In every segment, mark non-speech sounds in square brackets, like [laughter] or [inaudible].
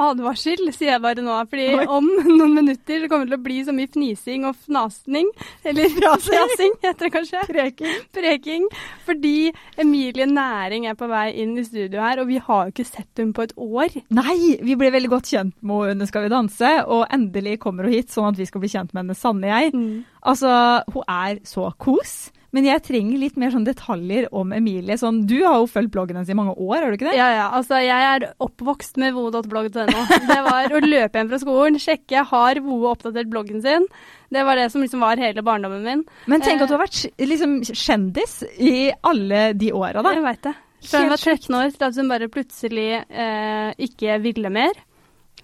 advarsel, sier jeg bare nå. Fordi Oi. om noen minutter så kommer det til å bli så mye fnising og fnasning. Eller frasing, heter det kanskje. Preking. Preking. Fordi Emilie Næring er på vei inn i studio her, og vi har jo ikke sett henne på et år. Nei, vi ble veldig godt kjent med henne under Skal vi danse, og endelig kommer hun hit sånn at vi skal bli kjent med henne, Sanne jeg. Mm. Altså, hun er så kos. Men jeg trenger litt mer sånn detaljer om Emilie. Sånn, du har jo fulgt bloggen hennes i mange år, har du ikke det? Ja, ja. Altså, jeg er oppvokst med voe.blogg.no. [laughs] Det var å løpe hjem fra skolen, sjekke har Voe oppdatert bloggen sin. Det var det som liksom var hele barndommen min. Men tenk at du har vært liksom, kjendis i alle de åra, da. Jeg veit det. Fra hun var 13 år til at hun bare plutselig eh, ikke ville mer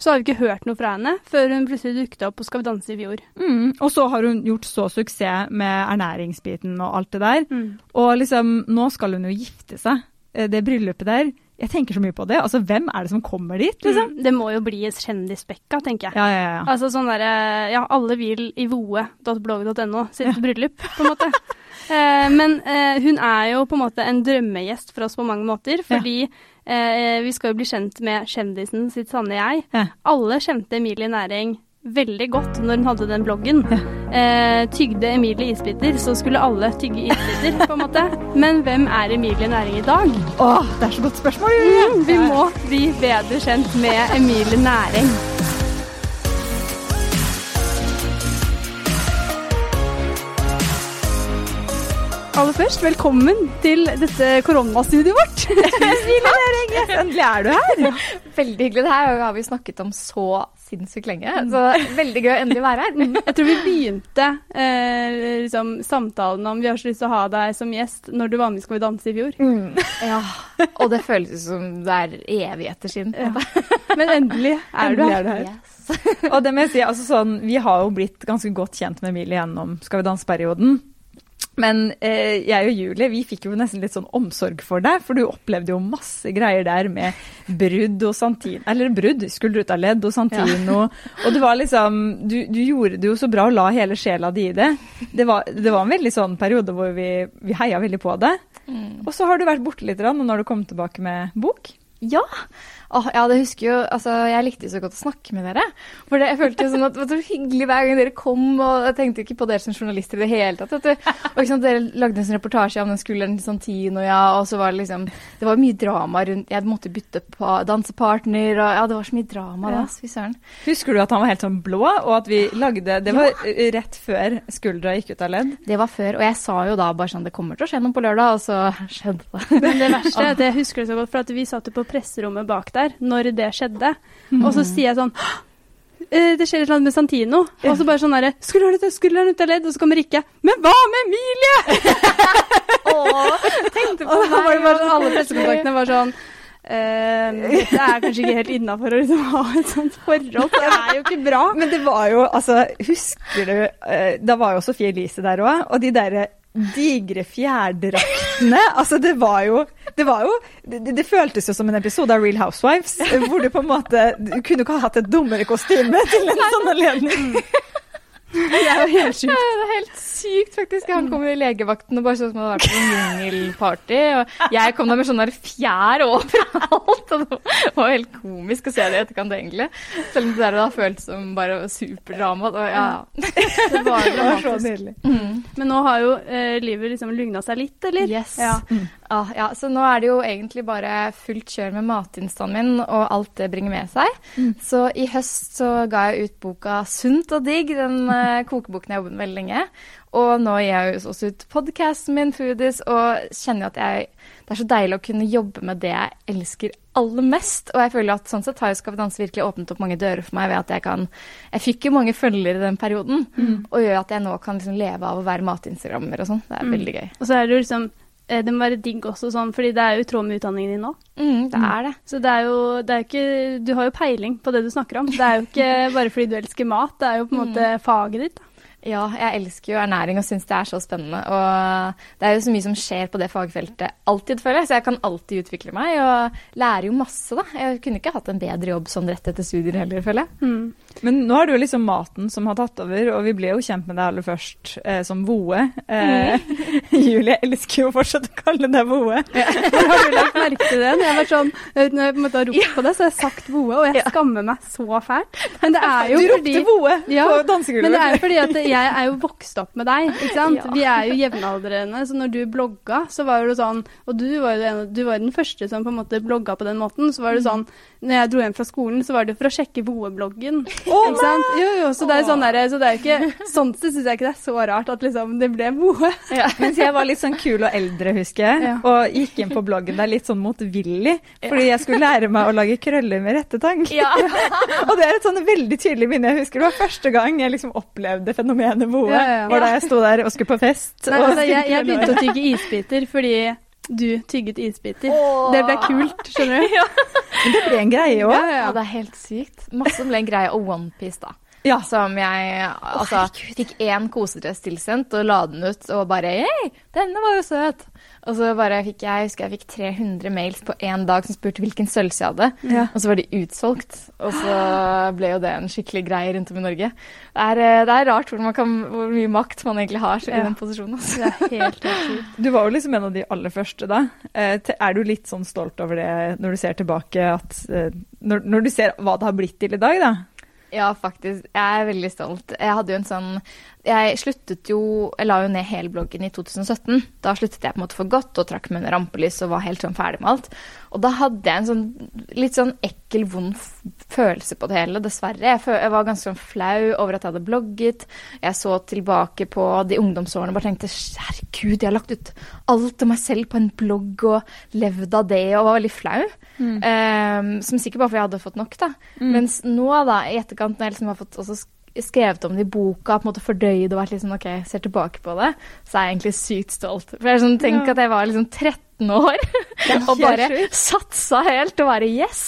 så har vi ikke hørt noe fra henne før hun plutselig dukket opp på Skal vi danse i fjor. Mm, og så har hun gjort så suksess med ernæringsbiten og alt det der. Mm. Og liksom, nå skal hun jo gifte seg. Eh, det bryllupet der. Jeg tenker så mye på det. Altså, Hvem er det som kommer dit? liksom? Mm, det må jo bli kjendisbekka, tenker jeg. Ja, ja, ja. Altså sånn derre Ja, alle vil i voe.blogg.no sitt ja. bryllup, på en måte. [laughs] eh, men eh, hun er jo på en måte en drømmegjest for oss på mange måter, fordi ja Eh, vi skal jo bli kjent med kjendisen sitt sanne jeg. Ja. Alle kjente Emilie Næring veldig godt når hun hadde den bloggen. Ja. Eh, tygde Emilie isbiter, så skulle alle tygge isbiter, på en måte. Men hvem er Emilie Næring i dag? Åh, det er så godt spørsmål! Mm, vi må bli bedre kjent med Emilie Næring. aller først, velkommen til dette koronastudioet vårt. [laughs] Endelig er du her. Veldig hyggelig. Det her har vi snakket om så sinnssykt lenge. Så veldig gøy å endelig være her. Mm. Jeg tror vi begynte eh, liksom, samtalen om vi har så lyst til å ha deg som gjest når du var med i Skal vi danse i fjor. Mm. Ja, og det føles som det er evigheter siden. Ja. Men endelig er du her. Er du her. Yes. og det må jeg si, altså sånn, Vi har jo blitt ganske godt kjent med Emilie gjennom Skal vi danse-perioden. Men eh, jeg og Julie vi fikk jo nesten litt sånn omsorg for deg, for du opplevde jo masse greier der med brudd og santin... Eller brudd, skulder ut av ledd og santin Ja. [laughs] Og det var liksom du, du, gjorde det jo så bra og la hele sjela di i det. Det var, det var en veldig sånn periode hvor vi, vi heia veldig på det. Mm. Og så har du vært borte litt, og nå har du kommet tilbake med bok. Ja. Åh, ja, det husker jo Altså, jeg likte jo så godt å snakke med dere. For det, jeg følte jo sånn at det var så hyggelig hver gang dere kom, og jeg tenkte jo ikke på dere som journalister i det hele tatt. Vet du. Og ikke sant, Dere lagde en sånn reportasje om den skulderen til Santino, ja, og så var det liksom Det var mye drama rundt Jeg måtte bytte på dansepartner, og ja, det var så mye drama da. Fy søren. Husker du at han var helt sånn blå, og at vi lagde Det var ja. rett før skuldra gikk ut av ledd? Det var før, og jeg sa jo da bare sånn Det kommer til å skje noe på lørdag, og så skjedde det. Men det verste er at [laughs] jeg husker det så godt, for at vi satt jo på presserommet bak der når det skjedde. Mm. Og så sier jeg sånn eh, det skjer et eller annet med Santino. Og så bare sånn derre Skulle han ut, skulle han ut av ledd? Og så kommer Rikke. Men hva med Emilie?! [laughs] Åh, tenkte på og meg. Var sånn, alle pressekontaktene var sånn Uh, det er kanskje ikke helt innafor å liksom ha et sånt forhold. Det er jo ikke bra. Men det var jo, altså Husker du uh, Da var jo Sofie Elise der òg, og de derre digre fjærdraktene. Altså, det var jo Det, var jo, det, det føltes jo som en episode av Real Housewives, hvor du på en måte Du kunne ikke ha hatt et dummere kostyme til en sånn anledning. Det er jo helt sjukt. [laughs] det er helt sykt, faktisk. Han kom i legevakten og bare så ut som han hadde vært på en jungelparty. Og jeg kom der med sånn der fjær overalt. Og det var helt komisk å se det i etterkant, egentlig. Selv om det der da føltes som bare superdrama. Og ja, det var, [laughs] det var så nydelig. Mm. Men nå har jo eh, livet liksom lugna seg litt, eller? Yes. Ja. Mm. Ah, ja, så nå er det jo egentlig bare fullt kjør med matinnstanden min og alt det bringer med seg. Mm. Så i høst så ga jeg ut boka Sunt og digg, den uh, [laughs] kokeboken jeg jobbet med veldig lenge. Og nå gir jeg også ut podkasten min, Foodies, og kjenner at jeg, det er så deilig å kunne jobbe med det jeg elsker aller mest. Og jeg føler at sånn sett har jo Skal vi danse virkelig åpnet opp mange dører for meg ved at jeg kan Jeg fikk jo mange følgere i den perioden, mm. og gjør at jeg nå kan liksom leve av å være matinstagrammer og sånn. Det er mm. veldig gøy. Og så er det jo liksom det må være digg også, sånn, fordi det er jo i tråd med utdanningen din nå. Mm, det er det. Så det er jo det er ikke Du har jo peiling på det du snakker om. Det er jo ikke [laughs] bare fordi du elsker mat, det er jo på en måte mm. faget ditt. Da. Ja, jeg elsker jo ernæring og syns det er så spennende. Og det er jo så mye som skjer på det fagfeltet alltid, føler jeg. Så jeg kan alltid utvikle meg og lærer jo masse, da. Jeg kunne ikke hatt en bedre jobb sånn rett etter studier heller, føler jeg. Mm. Men nå er det jo liksom maten som har tatt over, og vi ble jo kjent med deg aller først eh, som Voe. Eh, [laughs] Julie elsker jo fortsatt å kalle deg Voe. [laughs] Ja. har du lagt merke til det? Når jeg, var sånn, eh, når jeg på en måte har ropt på det, så har jeg sagt Voe, og jeg skammer meg så fælt. Men det er jo Du fordi ropte Voe Ja, på dansegulvet. Men det er jo fordi at jeg er jo vokst opp med deg, ikke sant. Ja. Vi er jo jevnaldrende, så når du blogga, så var det sånn Og du var jo var den første som på en måte blogga på den måten. Så var det sånn Når jeg dro hjem fra skolen, så var det for å sjekke Voe-bloggen. ikke sant? Jo, jo, så det er sånn der, så det er jo ikke [laughs] Sånn sett syns jeg ikke det er så rart at liksom det ble Voe. Mens jeg var litt sånn kul og eldre, husker jeg, Ja. og gikk inn på bloggen der litt sånn motvillig, fordi jeg skulle lære meg å lage krøller med rettetang. Ja. [laughs] og det er et sånn veldig tydelig minne. Jeg husker det var første gang jeg liksom opplevde fenomenet Voe. Ja, ja, ja. Var da jeg sto der og skulle på fest. Nei, og altså, jeg, jeg begynte å tygge isbiter fordi du tygget isbiter. Åh. Det ble kult, skjønner du. Men det ble en greie òg. Ja, Ja, ja. det er helt sykt. Masse ble en greie. Og OnePiece, da. Ja. Som jeg altså, fikk én kosedress tilsendt og la den ut og bare Hei, denne var jo søt! Og så bare fikk jeg, jeg husker jeg fikk 300 mails på én dag som spurte hvilken sølvs jeg hadde. Ja. Og så var de utsolgt. Og så ble jo det en skikkelig greie rundt om i Norge. Det er, eh, det er rart hvor, man kan, hvor mye makt man egentlig har i Ja. den posisjonen. Altså. Det er helt, helt. Du var jo liksom en av de aller første da. Eh, Er du litt sånn stolt over det når du ser tilbake, at eh, når, når du ser hva det har blitt til i dag, da? Ja, faktisk. Jeg er veldig stolt. Jeg hadde jo en sånn Jeg sluttet jo Jeg la jo ned hele bloggen i 2017. Da sluttet jeg på en måte for godt og trakk meg under rampelys og var helt sånn ferdig med alt. Og da hadde jeg en sånn litt sånn ekkel, vond følelse på det hele, dessverre. Jeg, jeg var ganske sånn flau over at jeg hadde blogget. Jeg så tilbake på de ungdomsårene og bare tenkte herregud, jeg har lagt ut alt om meg selv på en blogg og levd av det og var veldig flau. Um, som sikkert bare fordi jeg hadde fått nok, da. Mens nå, da, i etterkant, når jeg liksom har fått også skrevet om det i boka, på en måte fordøyd og vært litt sånn OK, ser tilbake på det, så er jeg egentlig sykt stolt. For jeg sånn, tenk Ja. at jeg var liksom 13 år [laughs] og bare sjukt. satsa helt og bare yes!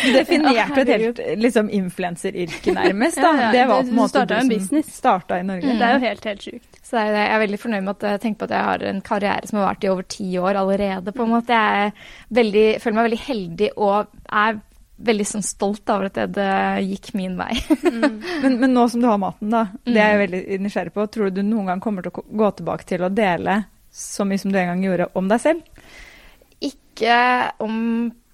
Du definerte et helt liksom influenseryrke, nærmest. da. [laughs] Ja, ja. Det var på en måte du du som business. starta i Norge. Det er jo helt, helt sjukt. Så jeg er veldig fornøyd med at jeg tenker på at jeg har en karriere som har vært i over ti år allerede. på en måte. Jeg er veldig, føler meg veldig heldig og er veldig sånn stolt over at det, gikk min vei. [laughs] Men, men nå som du har maten, da, det er jeg veldig nysgjerrig på. Tror du du noen gang kommer til å gå tilbake til å dele så mye som du en gang gjorde, om deg selv? Ikke om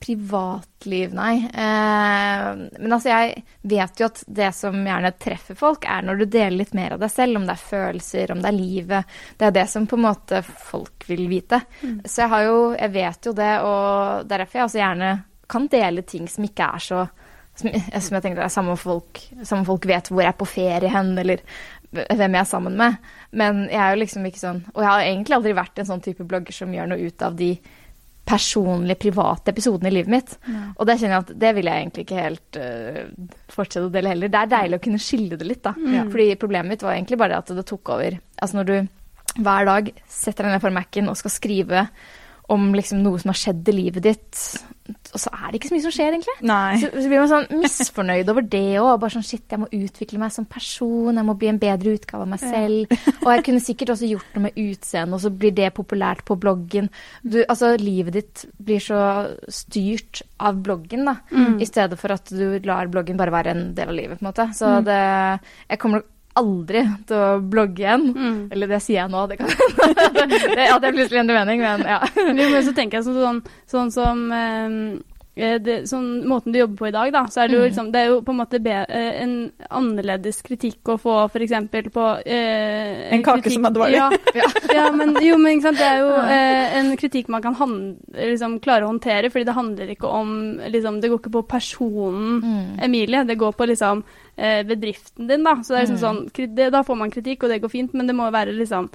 privatliv, nei. Eh, men altså, jeg vet jo at det som gjerne treffer folk, er når du deler litt mer av deg selv. Om det er følelser, om det er livet. Det er det som på en måte folk vil vite. Så jeg har jo Jeg vet jo det, og det er derfor jeg også gjerne kan dele ting som ikke er så som, som jeg tenker er samme folk, samme folk vet hvor jeg er på ferie hen, eller hvem jeg er sammen med. Men jeg er jo liksom ikke sånn Og jeg har egentlig aldri vært en sånn type blogger som gjør noe ut av de personlige, private episodene i livet mitt. Og det kjenner jeg at det vil jeg egentlig ikke helt uh, fortsette å dele heller. Det er deilig å kunne skille det litt, da. Fordi problemet mitt var egentlig bare at det tok over. Altså når du hver dag setter deg ned for Mac-en og skal skrive om liksom noe som har skjedd i livet ditt, og så er det ikke så mye som skjer, egentlig. Nei. Så, så blir man sånn misfornøyd over det òg. Bare sånn shit, jeg må utvikle meg som person, jeg må bli en bedre utgave av meg selv. Og jeg kunne sikkert også gjort noe med utseendet, og så blir det populært på bloggen. Du, altså, livet ditt blir så styrt av bloggen, da. I stedet for at du lar bloggen bare være en del av livet, på en måte. Så det Jeg kommer nok aldri til å blogge igjen. Eller det sier jeg nå, det kan hende [laughs] At jeg plutselig endrer mening, men ja. Men jo, men så tenker jeg sånn, sånn, sånn som ehm, eh, det, sånn, Måten du jobber på i dag, da, så er det jo, liksom, det er jo på en måte be, eh, en annerledes kritikk å få f.eks. på eh, En kake som er dårlig. Ja, ja, men, jo, men ikke sant, det er jo eh, en kritikk man kan han, liksom, klare å håndtere, fordi det handler ikke om liksom, Det går ikke på personen Emilie, det går på liksom eh, bedriften din, da. Så det er liksom sånn, det, da får man kritikk, og det går fint, men det må være liksom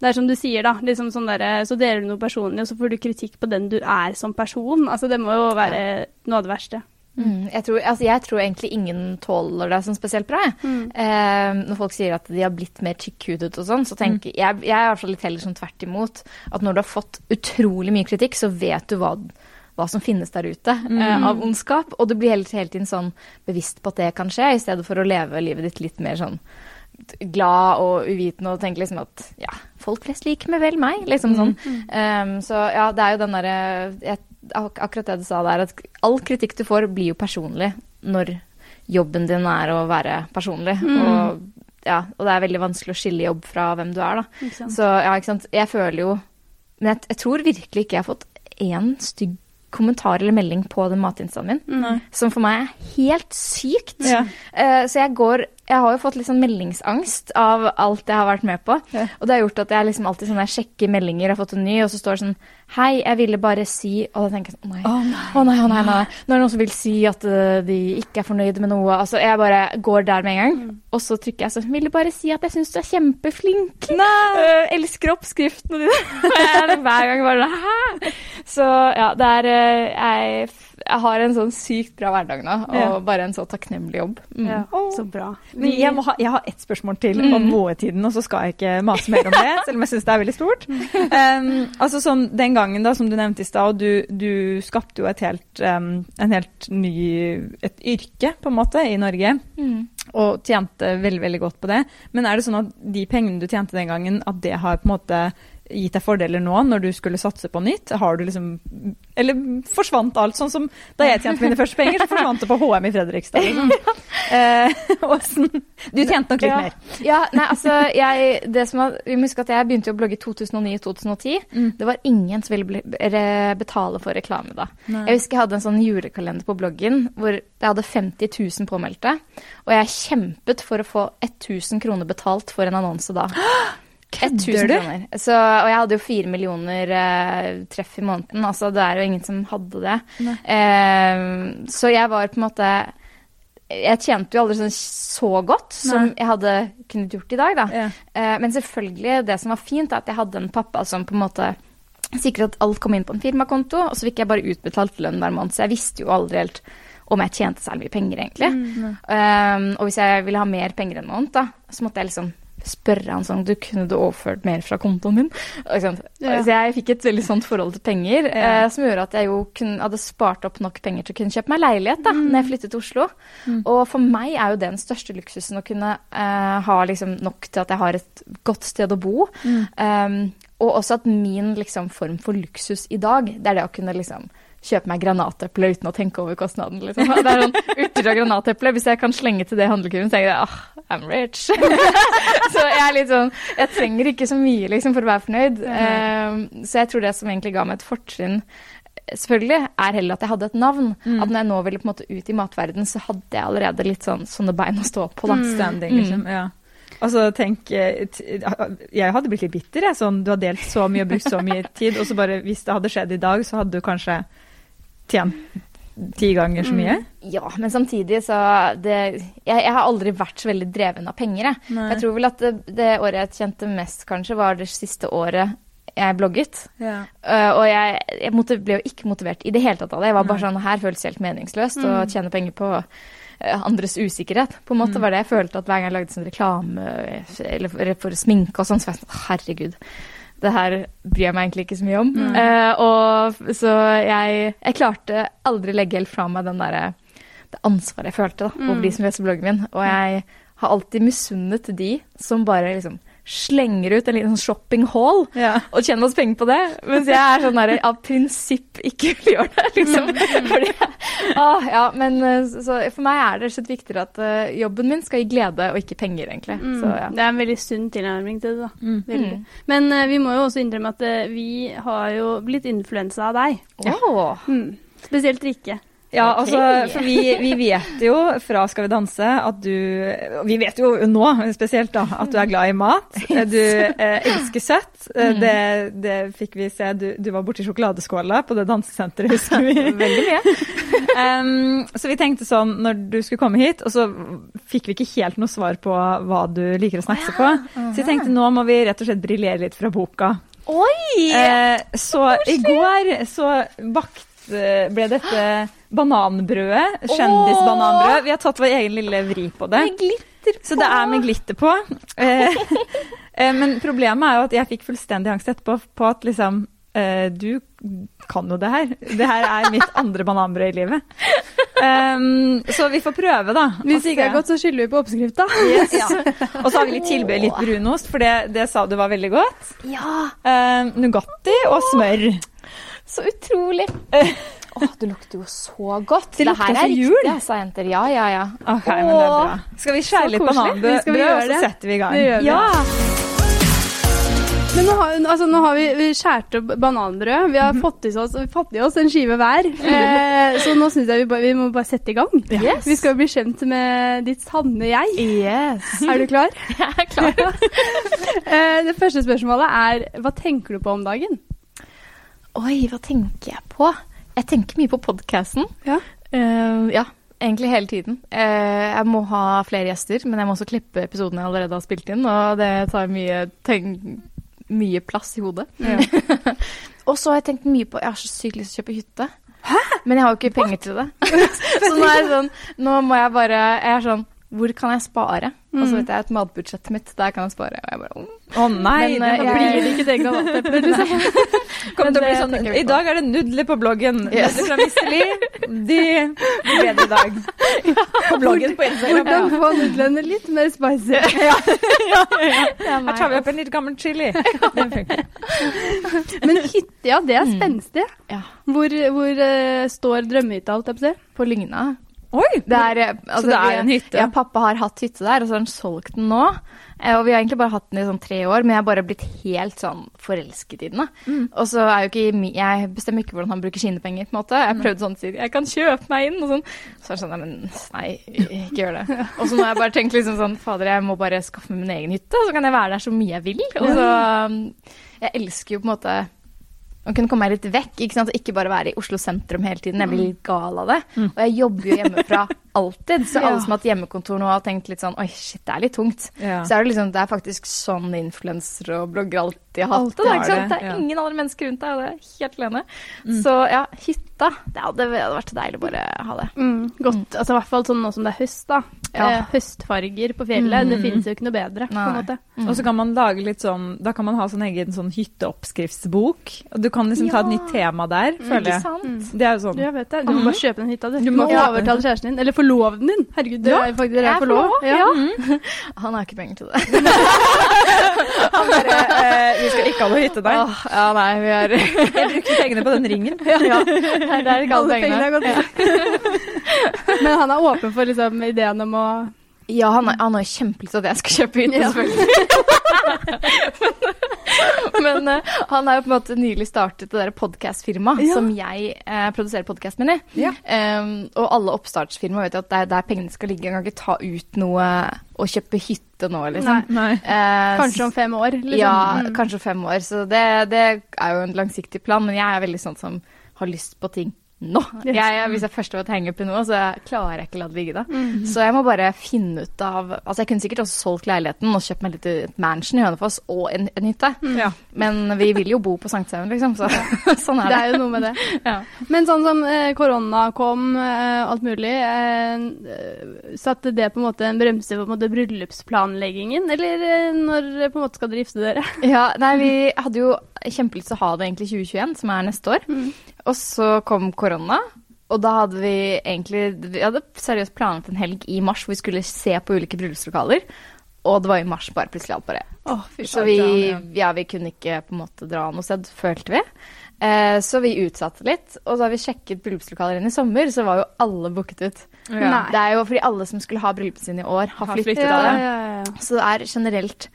det er som du sier, da. Liksom sånn der, så deler du noe personlig, og så får du kritikk på den du er som person. Altså, det må jo være noe av det verste. Mm, jeg, tror, altså, jeg tror egentlig ingen tåler det sånn spesielt bra. Mm. Eh, når folk sier at de har blitt mer tykkhudet og sånn, så tenker jeg Jeg er i hvert fall litt heller sånn tvert imot. At når du har fått utrolig mye kritikk, så vet du hva, hva som finnes der ute eh, av ondskap. Og du blir hele, hele tiden sånn bevisst på at det kan skje, i stedet for å leve livet ditt litt mer sånn glad og uvitende og tenke liksom at ja, folk flest liker meg vel meg, liksom sånn. Um, så ja, det er jo den derre ak Akkurat det du sa der, at all kritikk du får, blir jo personlig når jobben din er å være personlig. Og, ja, og det er veldig vanskelig å skille jobb fra hvem du er, da. Så ja, ikke sant. Jeg føler jo Men jeg, jeg tror virkelig ikke jeg har fått én stygg kommentar eller melding på den matinstaen min. Nei. Som for meg er helt sykt. Ja. Uh, så jeg går Jeg har jo fått litt sånn meldingsangst av alt jeg har vært med på. Ja. Og det har gjort at jeg liksom alltid sånn jeg sjekker meldinger, jeg har fått en ny, og så står det sånn Hei, jeg ville bare si Og da tenker jeg sånn Å nei. Å, nei. Å nei, å nei, nei. Nå er det noen som vil si at eh, de ikke er fornøyd med noe. Altså, jeg bare går der med en gang. Mm. Og så trykker jeg sånn Ville bare si at jeg syns du er kjempeflink. Nei. Uh, [laughs] elsker oppskriftene dine. [laughs] Og er hver gang bare Hæ? Så ja, det er uh, jeg, jeg har en sånn sykt bra hverdag nå, og Ja. bare en så takknemlig jobb. Mm. Ja, så bra. Men jeg, må ha, jeg har ett spørsmål til om boetiden, og så skal jeg ikke mase mer om det, selv om jeg syns det er veldig stort. Um, altså sånn, Den gangen da, som du nevnte i stad, og du, du skapte jo et helt, um, en helt ny et yrke, på en måte, i Norge. Mm. Og tjente veldig veldig godt på det. Men er det sånn at de pengene du tjente den gangen, at det har på en måte gitt deg fordeler nå når du skulle satse på nytt? Har du liksom Eller forsvant alt? Sånn som da jeg tjente mine første penger, så forsvant det på HM i Fredrikstad. Liksom. [laughs] Eh, du tjente nok litt Ja. mer. Ja, nei, altså, jeg, det som var, vi må huske at jeg begynte å blogge i 2009-2010. Mm. Det var ingen som ville betale for reklame da. Nei. Jeg husker jeg hadde en sånn julekalender på bloggen hvor jeg hadde 50 000 påmeldte. Og jeg kjempet for å få 1000 kroner betalt for en annonse da. [gasps] 1000 Kødder du? Så, og jeg hadde jo fire millioner eh, treff i måneden. Altså, det er jo ingen som hadde det. Nei. Eh, så jeg var på en måte Jeg tjente jo aldri sånn så godt som jeg hadde kunnet gjort i dag, da. Ja. Eh, men selvfølgelig, det som var fint, er at jeg hadde en pappa som på en måte sikret at alt kom inn på en firmakonto, og så fikk jeg bare utbetalt lønn hver måned. Så jeg visste jo aldri helt om jeg tjente særlig mye penger, egentlig. Um, og hvis jeg ville ha mer penger enn måned, da, så måtte jeg liksom spørre han sånn Du, kunne du overført mer fra kontoen min? Ja. Så jeg fikk et veldig sånt forhold til penger, eh, som gjorde at jeg jo kunne, hadde spart opp nok penger til å kunne kjøpe meg leilighet da når jeg flyttet til Oslo. Og for meg er jo det den største luksusen å kunne eh, ha liksom nok til at jeg har et godt sted å bo. Um, og også at min liksom, form for luksus i dag, det er det å kunne liksom kjøpe meg granateple uten å tenke over kostnaden. Liksom. Det er sånn urter og granateple. Hvis jeg kan slenge til det handlekurven, tenker jeg ah, I'm rich. [laughs] så jeg er litt sånn Jeg trenger ikke så mye liksom, for å være fornøyd. Um, så jeg tror det som egentlig ga meg et fortrinn selvfølgelig, er heller at jeg hadde et navn. At når jeg nå ville på en måte ut i matverden, så hadde jeg allerede litt sånn sånne bein å stå på. da. Standing, liksom. Ja. Altså, tenk eh, Jeg hadde blitt litt bitter, jeg. Sånn, du har delt så mye og brukt så mye tid, og så bare Hvis det hadde skjedd i dag, så hadde du kanskje tjent ti ganger så mye? Ja, men samtidig så det, jeg, jeg har aldri vært så veldig dreven av penger. Jeg, Nei. jeg tror vel at det, det året jeg tjente mest, kanskje, var det siste året jeg blogget. Ja. Uh, og jeg, jeg måtte, ble jo ikke motivert i det hele tatt av det. Jeg var bare sånn Her føles helt meningsløst å tjene penger på uh, andres usikkerhet. På en måte var det jeg følte at hver gang jeg lagde sånn reklame eller for, for sminke og sånn, så var jeg sånn Herregud. Det her bryr jeg meg egentlig ikke så mye om. Uh, og så jeg, jeg klarte aldri legge helt fra meg den derre det ansvaret jeg følte da, over de som leser bloggen min. Og jeg har alltid misunnet de som bare liksom slenger ut en liten shopping hall Ja. og tjener masse penger på det. Mens jeg er sånn der av prinsipp ikke vil gjøre det, liksom. Fordi, ah, ja, men eh, så for meg er det slett viktigere at uh, jobben min skal gi glede og ikke penger, egentlig. Så ja. Det er en veldig sunn tilnærming til det, da. Mm. Mm. Men uh, vi må jo også innrømme at uh, vi har jo blitt influensa av deg. Åh. Mm. Spesielt Rikke. Ja, okay. altså, for vi, vi vet jo fra Skal vi danse at du Vi vet jo nå spesielt da, at du er glad i mat. [laughs] Du eh, elsker søtt. Eh, Det, det fikk vi se. Du, du var borti sjokoladeskåla på det dansesenteret, husker vi. [laughs] Veldig mye. [laughs] Um, så vi tenkte sånn når du skulle komme hit, og så fikk vi ikke helt noe svar på hva du liker å snakke på. Så vi tenkte nå må vi rett og slett briljere litt fra boka. Oi! Eh, så i går så bakt, ble dette bananbrødet, kjendisbananbrød. Vi har tatt vår egen lille vri på det. Med glitter på. Så det er med glitter på. Eh, [laughs] eh, men problemet er jo at jeg fikk fullstendig angst etterpå på at liksom eh, du kan jo det her. Det her er mitt andre bananbrød i livet. Um, så vi får prøve, da. Hvis det ikke er godt, så skylder vi på oppskrifta. Yes. Ja. [laughs] Og så har vi litt tilbud litt brunost, for det, det, sa du var veldig godt. Ja. Um, Nugatti og smør. Så utrolig. [laughs] Å, det lukter jo så godt. Det, det her er jul. riktig, sa jenter. Ja, ja, ja. Ok, men det er bra. Skal vi skjære litt bananbrød, og så setter vi i gang? Det gjør vi. Ja. Men nå har, altså, nå har vi, vi skåret opp bananbrød. Vi har fått i oss, fått i oss en skive hver. Eh, så nå syns jeg vi, bare, vi må bare sette i gang. Yes. Vi skal bli kjent med ditt sanne jeg. Yes. Er du klar? [laughs] Jeg er klar. [laughs] Eh, det første spørsmålet er hva tenker du på om dagen? Oi, hva tenker jeg på? Jeg tenker mye på podkasten. Ja. ja, egentlig hele tiden. Uh, jeg må ha flere gjester, men jeg må også klippe episodene jeg allerede har spilt inn, og det tar mye, mye plass i hodet. [laughs] og så har jeg tenkt mye på Jeg har så sykt lyst til å kjøpe hytte. Men jeg har jo ikke penger til det. [laughs] [laughs] så nå er jeg sånn Nå må jeg bare Jeg er sånn Hvor kan jeg spare? Og så vet jeg at matbudsjettet mitt, der kan jeg spare. Og jeg bare. Å nei, Men, det eh, jeg- Blir ikke det granatepplet, [laughs] liksom? kommer til å bli sånn I dag er det nudler på bloggen. Yes. Nudler fra Misseli. De blir bedre i dag. På bloggen på Instagram. Hvordan få nudlene litt mer spicy? [laughs] Her tar vi opp en litt gammel chili. [laughs] Den funker. Men hytte, ja, det er spenstig. Ja. Hvor, hvor uh, står drømmehytta, holdt jeg på å si? På Lygna. Oi! Det er, altså, så det er en hytte? Ja, pappa har hatt hytte der, og så har han solgt den nå. Eh, Og vi har egentlig bare hatt den i sånn tre år, men jeg har bare blitt helt sånn forelsket i den. Mm. Og så er jo ikke Jeg bestemmer ikke hvordan han bruker sine penger, på en måte. Jeg prøvde sånn å si jeg kan kjøpe meg inn, og sånn. Så er det sånn, nei, men nei, ikke gjør det. Og så nå har jeg bare tenkt liksom sånn, fader, jeg må bare skaffe meg min egen hytte, så kan jeg være der så mye jeg vil. Og så um, Jeg elsker jo på en måte å kunne komme meg litt vekk, ikke sant? ikke bare være i Oslo sentrum hele tiden. Jeg blir litt gal av det. Og jeg jobber jo hjemmefra [laughs] alltid, så alle Ja. som har hatt hjemmekontor nå har tenkt litt sånn oi, shit, det er litt tungt. Ja. Så er det liksom, det er faktisk sånn influensere og bloggere alltid har hatt Alltid det. Ikke sant? det, Det er ja. ingen andre mennesker rundt deg, og det er helt alene. Så ja, hytta. Det hadde, vært deilig å bare ha det. Mm, godt. Altså, I hvert fall sånn nå som det er høst, da. Ja. Eh, høstfarger på fjellet. Det finnes jo ikke noe bedre, på en måte. Og så kan man lage litt sånn Da kan man ha sånn egen sånn hytteoppskriftsbok. Og du kan liksom ta et nytt tema der, føler Ikke jeg. Det er jo sånn Jeg vet det. Du må bare kjøpe den hytta, du. Du må kjøpe overtale kjæresten din. Eller forloveden din. Herregud, det Ja, er faktisk dere er forlova. forlova, ja. [laughs] Han har ikke penger til det. [laughs] Han bare eh, Vi skal ikke ha noe hytte der. Åh, ja, nei, vi har [laughs] Jeg brukte pengene på den ringen. [laughs] ja, Det er ikke alle pengene pengene. [laughs] Men han er åpen for liksom, ideen om å Ja, han har, han har jo kjempelyst til at jeg skal kjøpe hytte, [laughs] Ja. selvfølgelig. [laughs] Men eh, han har jo på en måte nylig startet det der podkastfirmaet Ja. som jeg uh, produserer podkasten min i. Ja. Um, og alle oppstartsfirmaer vet jo at det er der pengene skal ligge. En kan ikke ta ut noe og kjøpe hytte nå, liksom. Nei. Eh, Kanskje om fem år, liksom. Ja, Mm. kanskje om fem år. Så det, det er jo en langsiktig plan. Men jeg er veldig sånn som har lyst på ting nå. Jeg, hvis jeg først vært henge opp i noe, så klarer jeg ikke å la det ligge da. Mm. Så jeg må bare finne ut av Altså, jeg kunne sikkert også solgt leiligheten og kjøpt meg litt et mansion i Hønefoss og en, en hytte. Ja. Men vi vil jo bo på Sankthanshaugen, liksom. Så [laughs] sånn er Det det. er jo noe med det. [laughs] Ja. Men sånn som eh, korona kom, eh, alt mulig, eh, satte det på en måte en bremse på en måte bryllupsplanleggingen? Eller eh, når eh, på en måte skal dere gifte dere? Ja, nei, vi hadde jo kjempelyst til å ha det egentlig 2021, som er neste år. Og så kom korona, og da hadde vi egentlig Vi hadde seriøst planlagt en helg i mars hvor vi skulle se på ulike bryllupslokaler. Og det var i mars bare plutselig alt bare oh, Så vi, ja, vi kunne ikke på en måte dra noe sted, følte vi. Eh, så vi utsatte litt. Og da vi sjekket bryllupslokaler inn i sommer, så var jo alle booket ut. Ja. Det er jo fordi alle som skulle ha bryllupet sitt i år, har Har flyttet. flyttet Ja, av det. Så det er generelt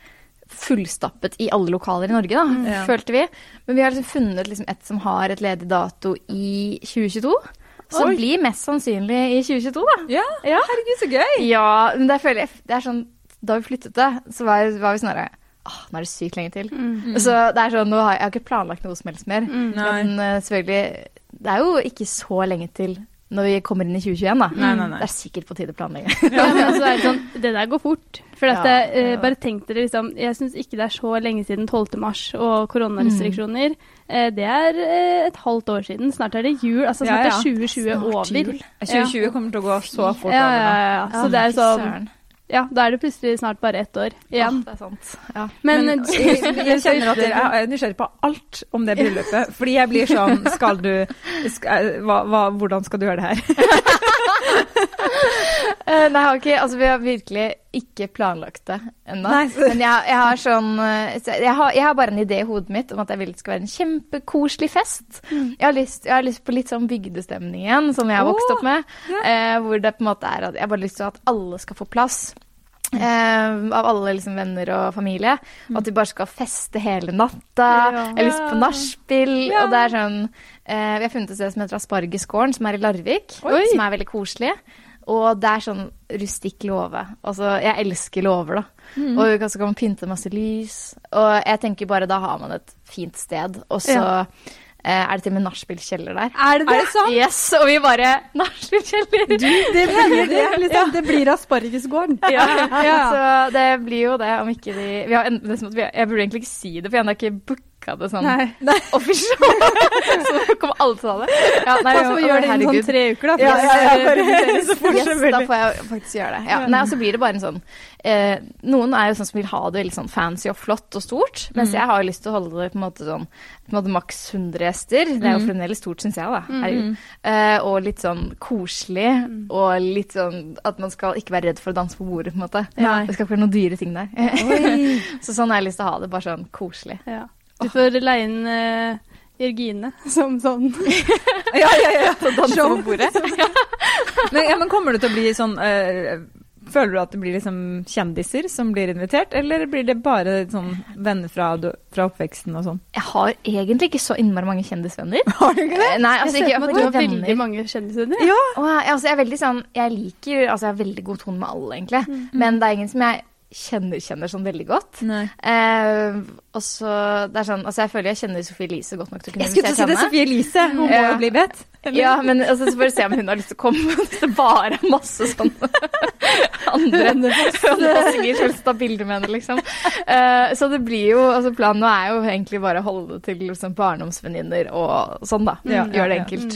fullstappet i alle lokaler i Norge, da, Ja. følte vi. Men vi har liksom funnet liksom et som har et ledig dato i 2022. Så Oi. blir mest sannsynlig i 2022, da. Ja, Ja. herregud, så gøy! Ja, men det føler jeg Det er sånn Da vi flyttet det, så var, var vi sånn herre Åh, nå er det sykt lenge til. Så det er sånn, nå har jeg, jeg har ikke planlagt noe som helst mer. Mm, Men eh, selvfølgelig Det er jo ikke så lenge til når vi kommer inn i 2021, da. Nei, nei, nei. Det er sikkert på tide å planlegge. [laughs] Ja, men så er det sånn, det der går fort. For at Ja, det, eh, ja. bare tenk dere liksom, Jeg syns ikke det er så lenge siden 12. mars og koronarestriksjoner. Eh, det er eh, et halvt år siden. Snart er det jul. Altså snart ja. er 2020 Snart over. jul. 2020 kommer til å gå så fort Ja, over ja, nå. ja, ja. Så det er sånn. Ja, da er det plutselig snart bare ett år igjen. Ja, det er sant. Ja. Men, Men jeg, jeg kjenner at [laughs] jeg er nysgjerrig på alt om det bryllupet. Fordi jeg blir sånn Skal du skal, hva, hva, Hvordan skal du gjøre det her? [laughs] Eh, nei, ikke, altså, vi har virkelig ikke planlagt det ennå. Men jeg, jeg har sånn eh, jeg har, jeg har bare en idé i hodet mitt om at jeg vil det skal være en kjempekoselig fest. Jeg, har lyst, jeg har lyst på litt sånn bygdestemning igjen, som jeg har vokst opp med. Eh, hvor det på en måte er at jeg bare har lyst til at alle skal få plass. Eh, av alle liksom, venner og familie. Og at vi bare skal feste hele natta. Ja. Jeg har lyst på nachspiel. Ja. Og det er sånn eh, Vi har funnet et sted som heter Aspargesgården, som er i Larvik. Oi. Som er veldig koselig. Og det er sånn rustikk låve. Altså, jeg elsker låver, da. Mm. Og så kan man pynte masse lys. Og jeg tenker bare da har man et fint sted. Og så eh, er det til og med nachspielkjeller der. Er det Er det sant? Yes, og vi bare Nachspielkjeller! Det [laughs] det, liksom, det blir Aspargesgården. Ja, [laughs] Ja. Så det blir jo det, om ikke de vi har, er Jeg burde egentlig ikke si det, for jeg har ikke booka det sånn Nei. official. [laughs] så kom alle til å ta det. Ja, nei, altså, å det innen sånn tre uker, da. Ja, ja, ja, bare- [laughs] så fort Yes, da får jeg faktisk gjøre det. Ja. Nei, og så blir det bare en sånn eh, Noen er jo sånn som vil ha det veldig sånn fancy og flott og stort, mens jeg har jo lyst til å holde det på en måte sånn på en måte maks 100 gjester. Det er jo fremdeles stort, syns jeg, da. Herregud. Eh, og litt sånn koselig, og litt sånn at man skal ikke være redd for å danse på bordet, på en måte. Nei. Det skal ikke være noen dyre ting der. [laughs] så sånn har jeg lyst til å ha det, bare sånn koselig. Ja. Du får leie inn uh, Jørgine [laughs] som sånn [laughs] Ja, ja, ja. Danse på bordet. [laughs] Men, ja, men kommer det til å bli sånn uh, Føler du at det blir liksom kjendiser som blir invitert, eller blir det bare sånn venner fra, fra oppveksten og sånn? Jeg har egentlig ikke så innmari mange kjendisvenner. Har du ikke det? Eh, Nei, altså ser ikke, meg du har venner. veldig mange kjendisvenner. Ja. Og jeg, altså, jeg er veldig sånn Jeg liker Altså, jeg har veldig god tone med alle, egentlig. Mm. Men det er ingen som jeg kjenner, kjenner sånn veldig godt. Nei. Og så Det er sånn Altså, jeg føler jeg kjenner Sofie Elise godt nok til å kunne Jeg skulle til å si det, Sophie Elise. Hun må Ja. jo bli bedt. eller? Ja, men altså, så bare se om hun har lyst til å komme. Hvis [laughs] det bare er masse sånn andre Hønefossinger som vil ta bilder med henne, liksom. Uh, så det blir jo Altså, planen nå er jo egentlig bare å holde det til liksom, barndomsvenninner og sånn, da. Ja, Gjør det ja, ja. enkelt.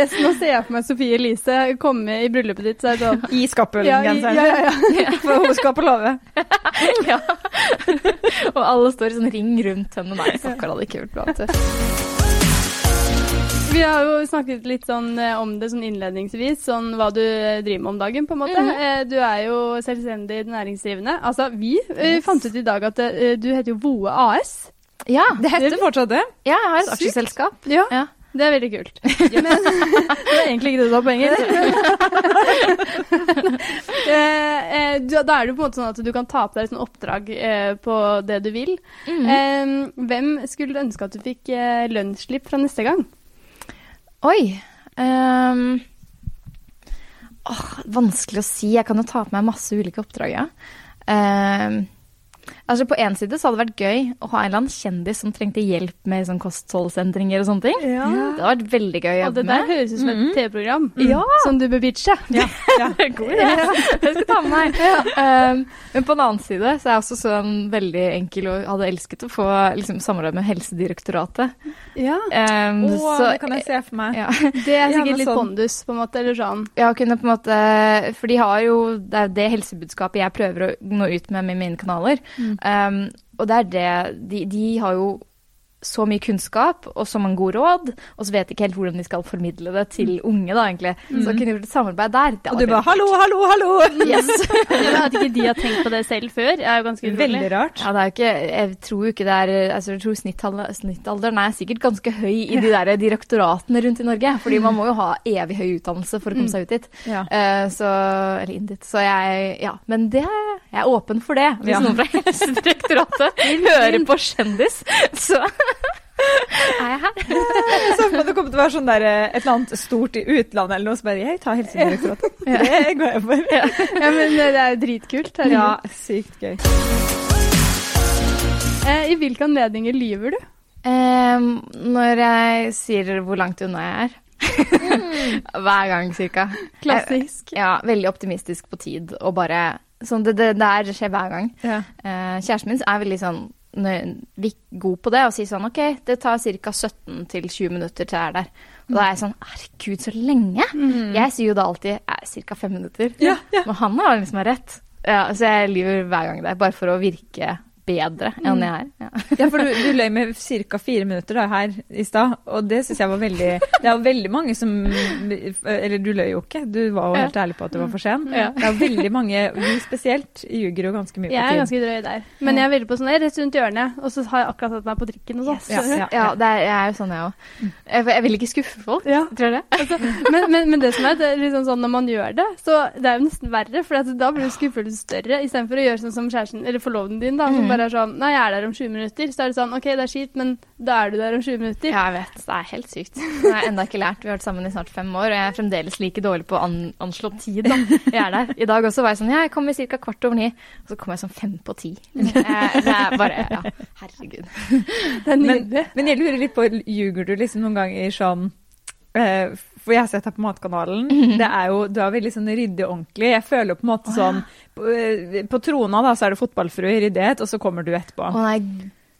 Yes, nå ser jeg for meg Sofie Elise komme i bryllupet ditt, så er det sånn I Skappelen-genseren. Skappølen-genseren. ja, ja, [laughs] ja. For hun skal på låve. [laughs] ja. [laughs] og alle står i sånn ring rundt henne. Nei, stakkar, hadde ikke gjort du. Vi har jo snakket litt sånn eh, om det sånn innledningsvis, sånn hva du eh, driver med om dagen, på en måte. Mm. Du er jo selvstendig næringsdrivende. Altså, vi yes. fant ut i dag at du heter jo Voe AS. Ja, Det heter fortsatt det. ja, jeg har et aksjeselskap. Ja, Ja. Det er veldig kult. [laughs] Men det er egentlig ikke det som er poenget. [laughs] Eh, eh, Da er det jo på en måte sånn at du kan ta på deg et oppdrag eh, på det du vil. Eh, Hvem skulle du ønske at du fikk lønnsslipp fra neste gang? Oi. Um, åh, vanskelig å si. Jeg kan jo ta på meg masse ulike oppdrag, ja. Ehm, altså På én side så hadde det vært gøy å ha en eller annen kjendis som trengte hjelp med sånn kostholdsendringer og sånne ting. Det hadde vært veldig gøy å jobbe med. Og det der med. høres ut som et TV-program Ja. som du bør pitche. [laughs] Ja. ja. [laughs] God idé. Jeg skal ta med meg. Um, men på den annen side så er jeg også sånn veldig enkel og hadde elsket å få liksom, samarbeid med Helsedirektoratet. Ja. Um, Å, så- det kan jeg se for meg. ja. [laughs] Det er sikkert litt sånn- pondus, på en måte, eller sånn. Ja, kunne på en måte For de har jo Det er det helsebudskapet jeg prøver å nå ut med med mine kanaler. Um, og det er det de, de har jo så mye kunnskap og så mange gode råd, og så vet de ikke helt hvordan de skal formidle det til unge, da, egentlig. Så kunne gjort et samarbeid der. Det Og du bare 'hallo, hallo, hallo'! Yes. [laughs] Men At ikke de har tenkt på det selv før, er jo ganske utrolig. Veldig rart. Ja, det er jo ikke Jeg tror jo ikke det er Altså, jeg tror snittalderen, snittalderen er sikkert ganske høy i de der direktoratene rundt i Norge. Fordi man må jo ha evig høy utdannelse for å komme seg ut dit. Ja. Uh, så Eller inn dit. Så jeg Ja. Men det jeg er åpen for det. Hvis Ja. noen fra [laughs] Helsedirektoratet hører på Kjendis, så [laughs] er jeg her. Jeg [laughs] så for det kommer til å være sånn der, eh, et eller annet stort i utlandet eller noe, så bare jeg tar Helsedirektoratet. [laughs] Det går jeg for. Ja, men det er jo dritkult. herregud. Ja, sykt gøy. Eh, I hvilke anledninger lyver du? Eh, når jeg sier hvor langt unna jeg er. Hver gang, cirka. Klassisk. Ja, veldig optimistisk på tid og bare sånn det, det der skjer hver gang. Ja. Eh, kjæresten min er veldig sånn god på det og sier sånn OK, det tar ca. 17 til 20 minutter til jeg er der. Og da er jeg sånn Herregud, så lenge! Jeg sier jo da alltid ca. fem minutter. Ja, ja. Men han har liksom rett. Ja, så jeg lyver hver gang det, bare for å virke bedre enn jeg er. Ja. [laughs] Ja, for du, du løy med ca. fire minutter da, her i stad, og det syns jeg var veldig Det er jo veldig mange som Eller du løy jo ikke, du var jo helt ærlig på at du var for sen. Ja. Det er jo veldig mange, vi spesielt, ljuger jo ganske mye på tid. Jeg er ganske drøy der. Men jeg er veldig på sånn, rett rundt hjørnet, og så har jeg akkurat satt meg på trikken og sånn. Yes. Ja, skjønner ja. Ja, det er, jeg er jo sånn, jeg òg. Jeg, jeg vil ikke skuffe folk. Ja. Tror jeg. det? Altså, men, men, men det som er, det er liksom sånn når man gjør det, så det er jo nesten verre, for da blir jo skuffelsen større, istedenfor å gjøre sånn som kjæresten, eller forloveden din, da, som. Bare er sånn Nei, jeg er der om 20 minutter. Så er det sånn OK, det er kjipt, men da er du der om 20 minutter. Ja, jeg vet. Det er helt sykt. Det har jeg enda ikke lært. Vi har vært sammen i snart fem år, og jeg er fremdeles like dårlig på å an anslå tid. Da. Jeg er der. I dag også var jeg sånn Ja, jeg kommer ca. kvart over ni. Og så kommer jeg sånn fem på ti. [laughs] Det er bare Ja, herregud. Det er Men, nydelig. men jeg lurer litt på, ljuger du liksom noen ganger sånn eh, For jeg har sett deg på Matkanalen. Det er jo, du er veldig sånn ryddig og ordentlig. Jeg føler på en måte sånn På, eh, på Trona da, så er det fotballfrue i ryddighet, og så kommer du etterpå. Å nei,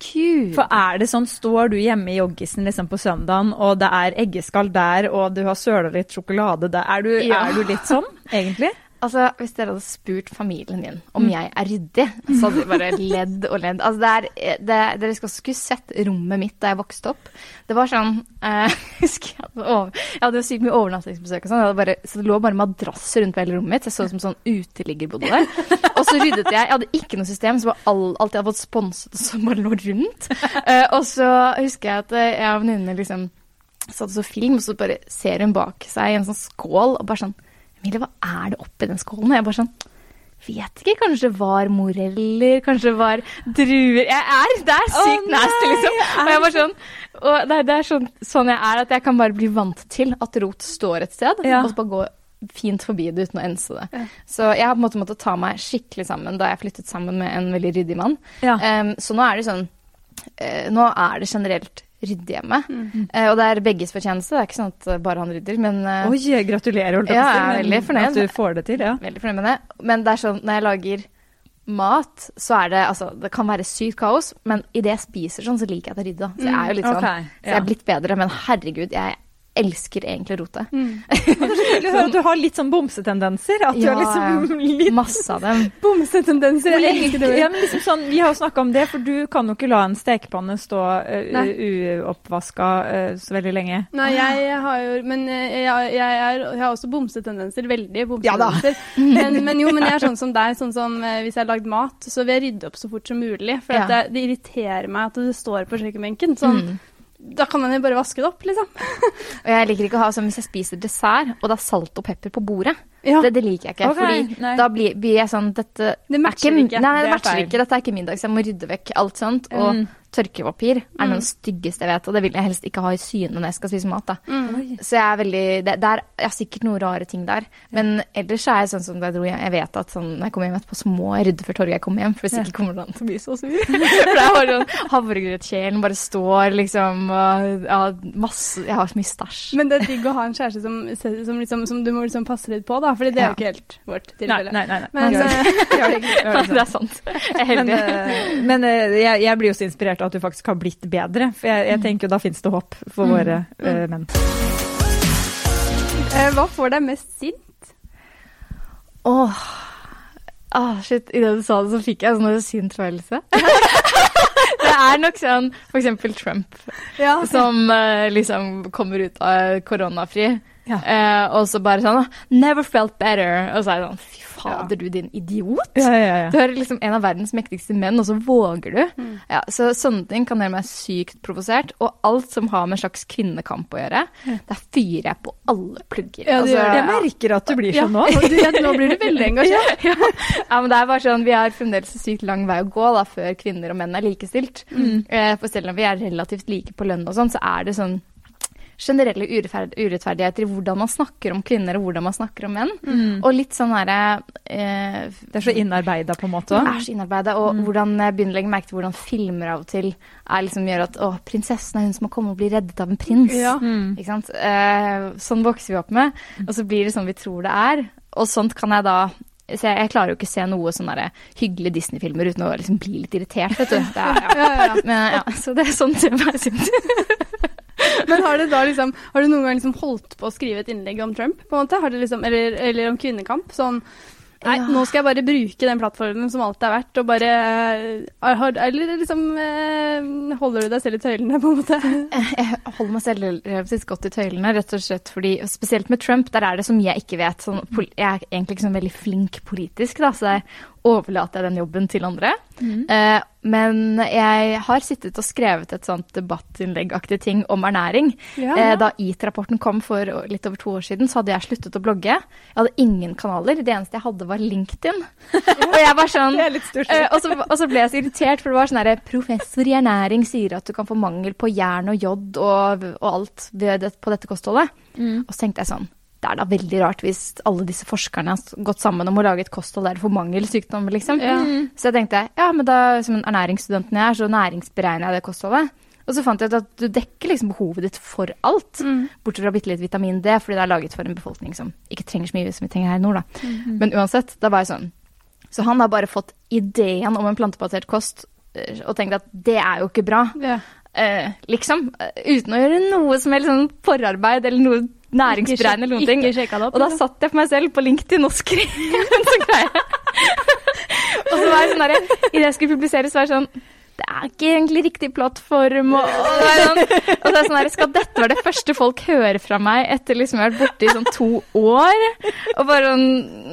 gud. For er det sånn, står du hjemme i joggisen liksom på søndagen, og det er eggeskall der, og du har søla litt sjokolade der, er du, Ja. er du litt sånn, egentlig? Altså, Hvis dere hadde spurt familien min om jeg er ryddig, så hadde de bare ledd og ledd. Altså, det er, det, Dere skal skulle sett rommet mitt da jeg vokste opp. Det var sånn eh, [laughs] husker jeg hadde, over, jeg hadde jo sykt mye overnattingsbesøk, og sånn. bare- Så det lå bare madrasser rundt på hele rommet mitt. Så Jeg så ut som sånn uteligger bodde der. Og så ryddet jeg. Jeg hadde ikke noe system, så var all, alt jeg hadde fått sponset, som bare lå rundt. Eh, og så husker jeg at eh, jeg og venninnene liksom satt og så film, og så bare ser hun bak seg i en sånn skål, og bare sånn Emilie, hva er det oppi den skålen? Og jeg bare sånn Vet ikke, kanskje det var moreller, kanskje det var druer Jeg er Det er sykt oh, nasty, liksom. Og jeg bare sånn Og det det er sånn, sånn jeg er, at jeg kan bare bli vant til at rot står et sted, Ja. og så bare gå fint forbi det uten å ense det. Ja. Så jeg har på en måte måttet ta meg skikkelig sammen da jeg flyttet sammen med en veldig ryddig mann. Ja. Um, så nå er det sånn uh, Nå er det generelt ryddig hjemme. Mm. Uh, og det er begges fortjeneste. Det er ikke sånn at eh, bare han rydder, men uh, Oi, gratulerer, holdt jeg Ja, på å si, jeg er veldig fornøyd. At du får det til, ja. veldig fornøyd med det. Men det er sånn, når jeg lager mat, så er det altså Det kan være sykt kaos, men idet jeg spiser sånn, så liker jeg at jeg rydder. Så jeg er jo litt sånn Ok, Så jeg er blitt bedre, men herregud, jeg elsker egentlig rotet. Mm. [laughs] Du du har litt sånn bomsetendenser? At du Ja, har liksom [laughs] litt Masse av dem. Bomsetendenser. Jeg elsker det. ja, men liksom sånn, vi har jo snakka om det, for du kan jo ikke la en stekepanne stå uh, uoppvaska eh, så veldig lenge. Nei, jeg har jo Men eh, jeg, jeg, er, jeg har også bomsetendenser. Veldig Ja bomsetendenser. men, men jo, men jeg er sånn som deg. Sånn som uh, hvis jeg har lagd mat, så vil jeg rydde opp så fort som mulig. For Ja. at det, det irriterer meg at det står på kjøkkenbenken. Sånn, Mm. Da kan man jo bare vaske det opp, liksom. [laughs] Og jeg liker ikke å ha sånn hvis jeg spiser dessert, og det er salt og pepper på bordet. Ja. Det, det liker jeg ikke. Okay, fordi nei. da blir, blir jeg sånn Dette Det er matcher ikke. Nei, det, Det er matcher feil. ikke. Dette er ikke middag, så jeg må rydde vekk alt sånt. Og Mm. Tørkepapir er noe av det styggeste jeg vet, og det vil jeg helst ikke ha i syne når jeg skal spise mat. da. Mm. Så jeg er veldig det, det er jeg har sikkert noen rare ting der. Men ellers er jeg sånn som da jeg dro hjem. Jeg vet at sånn, når jeg kommer hjem etterpå, så må jeg rydde før Torgeir kommer hjem. For hvis ikke kommer han til å bli så sur. [laughs] for det er bare sånn havregrøtkjelen bare står liksom og ja, masse Jeg har så mye stæsj. Men det er digg å ha en kjæreste som, som, liksom, som du må liksom passe litt på, da. For det er Ja. jo ikke helt vårt tilfelle. nei, nei. nei. Men, Gjør det. eh, det, [laughs] det [laughs] det er sant. Jeg er Men, heldig. Men, men eh, jeg, jeg blir jo så inspirert av at du faktisk har blitt bedre. For jeg, jeg tenker jo da finnes det håp for Mm. våre eh, menn. eh, hva får deg mest sint? Åh. Ah, shit. Idet du sa det, så fikk jeg en sånn sint følelse. [laughs] det er nok sånn for eksempel Trump, Ja. som uh, liksom kommer ut av koronafri. Ja. uh, og så bare sånn Never felt better. Og så er det sånn Fy fader, du din idiot. Ja, ja, ja. Du er liksom en av verdens mektigste menn, og så våger du. Mm. Ja, så sånne ting kan gjøre meg sykt provosert. Og alt som har med en slags kvinnekamp å gjøre, der fyrer jeg på alle plugger. Ja, det. Jeg merker at du blir sånn nå. Du, ja, nå blir du veldig [laughs] engasjert. ja. ja, men det er bare sånn, Vi har fremdeles en sykt lang vei å gå da, før kvinner og menn er likestilt. Mm. Eh, for selv om vi er relativt like på lønn, og sånn, så er det sånn generelle urettferd urettferdigheter i hvordan man snakker om kvinner og hvordan man snakker om menn. Mm. Og litt sånn herre eh, Det er så innarbeida, på en måte. det er så innarbeida, og Mm. hvordan jeg begynner å legge merke til hvordan filmer av og til er liksom gjør at å, prinsessen er hun som må komme og bli reddet av en prins. Ja. Mm. Ikke sant? Eh, sånn vokser vi opp med, og så blir det sånn vi tror det er. Og sånt kan jeg da så jeg, jeg klarer jo ikke å se noe sånn hyggelige Disney-filmer uten å liksom bli litt irritert, vet du. Det er, [laughs] ja. Ja, ja, ja. Men, ja, så det er sånn det er sint. [laughs] Men har du da liksom Har du noen gang liksom holdt på å skrive et innlegg om Trump, på en måte? Har du liksom, eller, eller om kvinnekamp? Sånn Nei, Ja. nå skal jeg bare bruke den plattformen som alltid er verdt, og bare eh, har- Eller liksom eh, Holder du deg selv i tøylene, på en måte? [laughs] Jeg holder meg selv relativt godt i tøylene, rett og slett fordi Spesielt med Trump, der er det mye jeg ikke vet. Sånn, jeg er egentlig ikke sånn veldig flink politisk, da, så der overlater jeg den jobben til andre. Eh, men jeg har sittet og skrevet et sånt debattinnleggaktig ting om ernæring. Ja. Eh, da EAT-rapporten kom for litt over to år siden, så hadde jeg sluttet å blogge. Jeg hadde ingen kanaler. Det eneste jeg hadde, var LinkedIn. [laughs] og jeg var sånn. Eh, og, så, og så ble jeg så irritert, for det var sånn herre Professor i ernæring sier at du kan få mangel på jern og jod og, og alt ved det, på dette kostholdet. Mm. Og så tenkte jeg sånn Det er da veldig rart hvis alle disse forskerne har gått sammen om å lage et kosthold der for mangelsykdommer, liksom. Ja. Så jeg tenkte ja, men da som en ernæringsstudent jeg er, så næringsberegner jeg det kostholdet. Og så fant jeg ut at du dekker liksom behovet ditt for alt. Mm. Bortsett fra bitte litt vitamin D, fordi det er laget for en befolkning som ikke trenger så mye som vi trenger her i nord. Da. Men uansett, da var jeg sånn. Så han har bare fått ideen om en plantebasert kost eh, og tenkt at det er jo ikke bra. Ja. Eh, liksom. eh, Uten å gjøre noe som helst sånn forarbeid eller noe næringsberegnende eller noen ting. Ikke sjekka det opp. Og da liksom. satt jeg på meg selv på LinkedIn og skrev [laughs] en sånn greie. [laughs] og så var jeg sånn derre Idet jeg skulle publisere, så var jeg sånn det er ikke egentlig riktig plattform. Og, og, det sånn, og så er det sånn der, Skal dette være det første folk hører fra meg etter liksom jeg har vært borte i sånn to år? Og bare sånn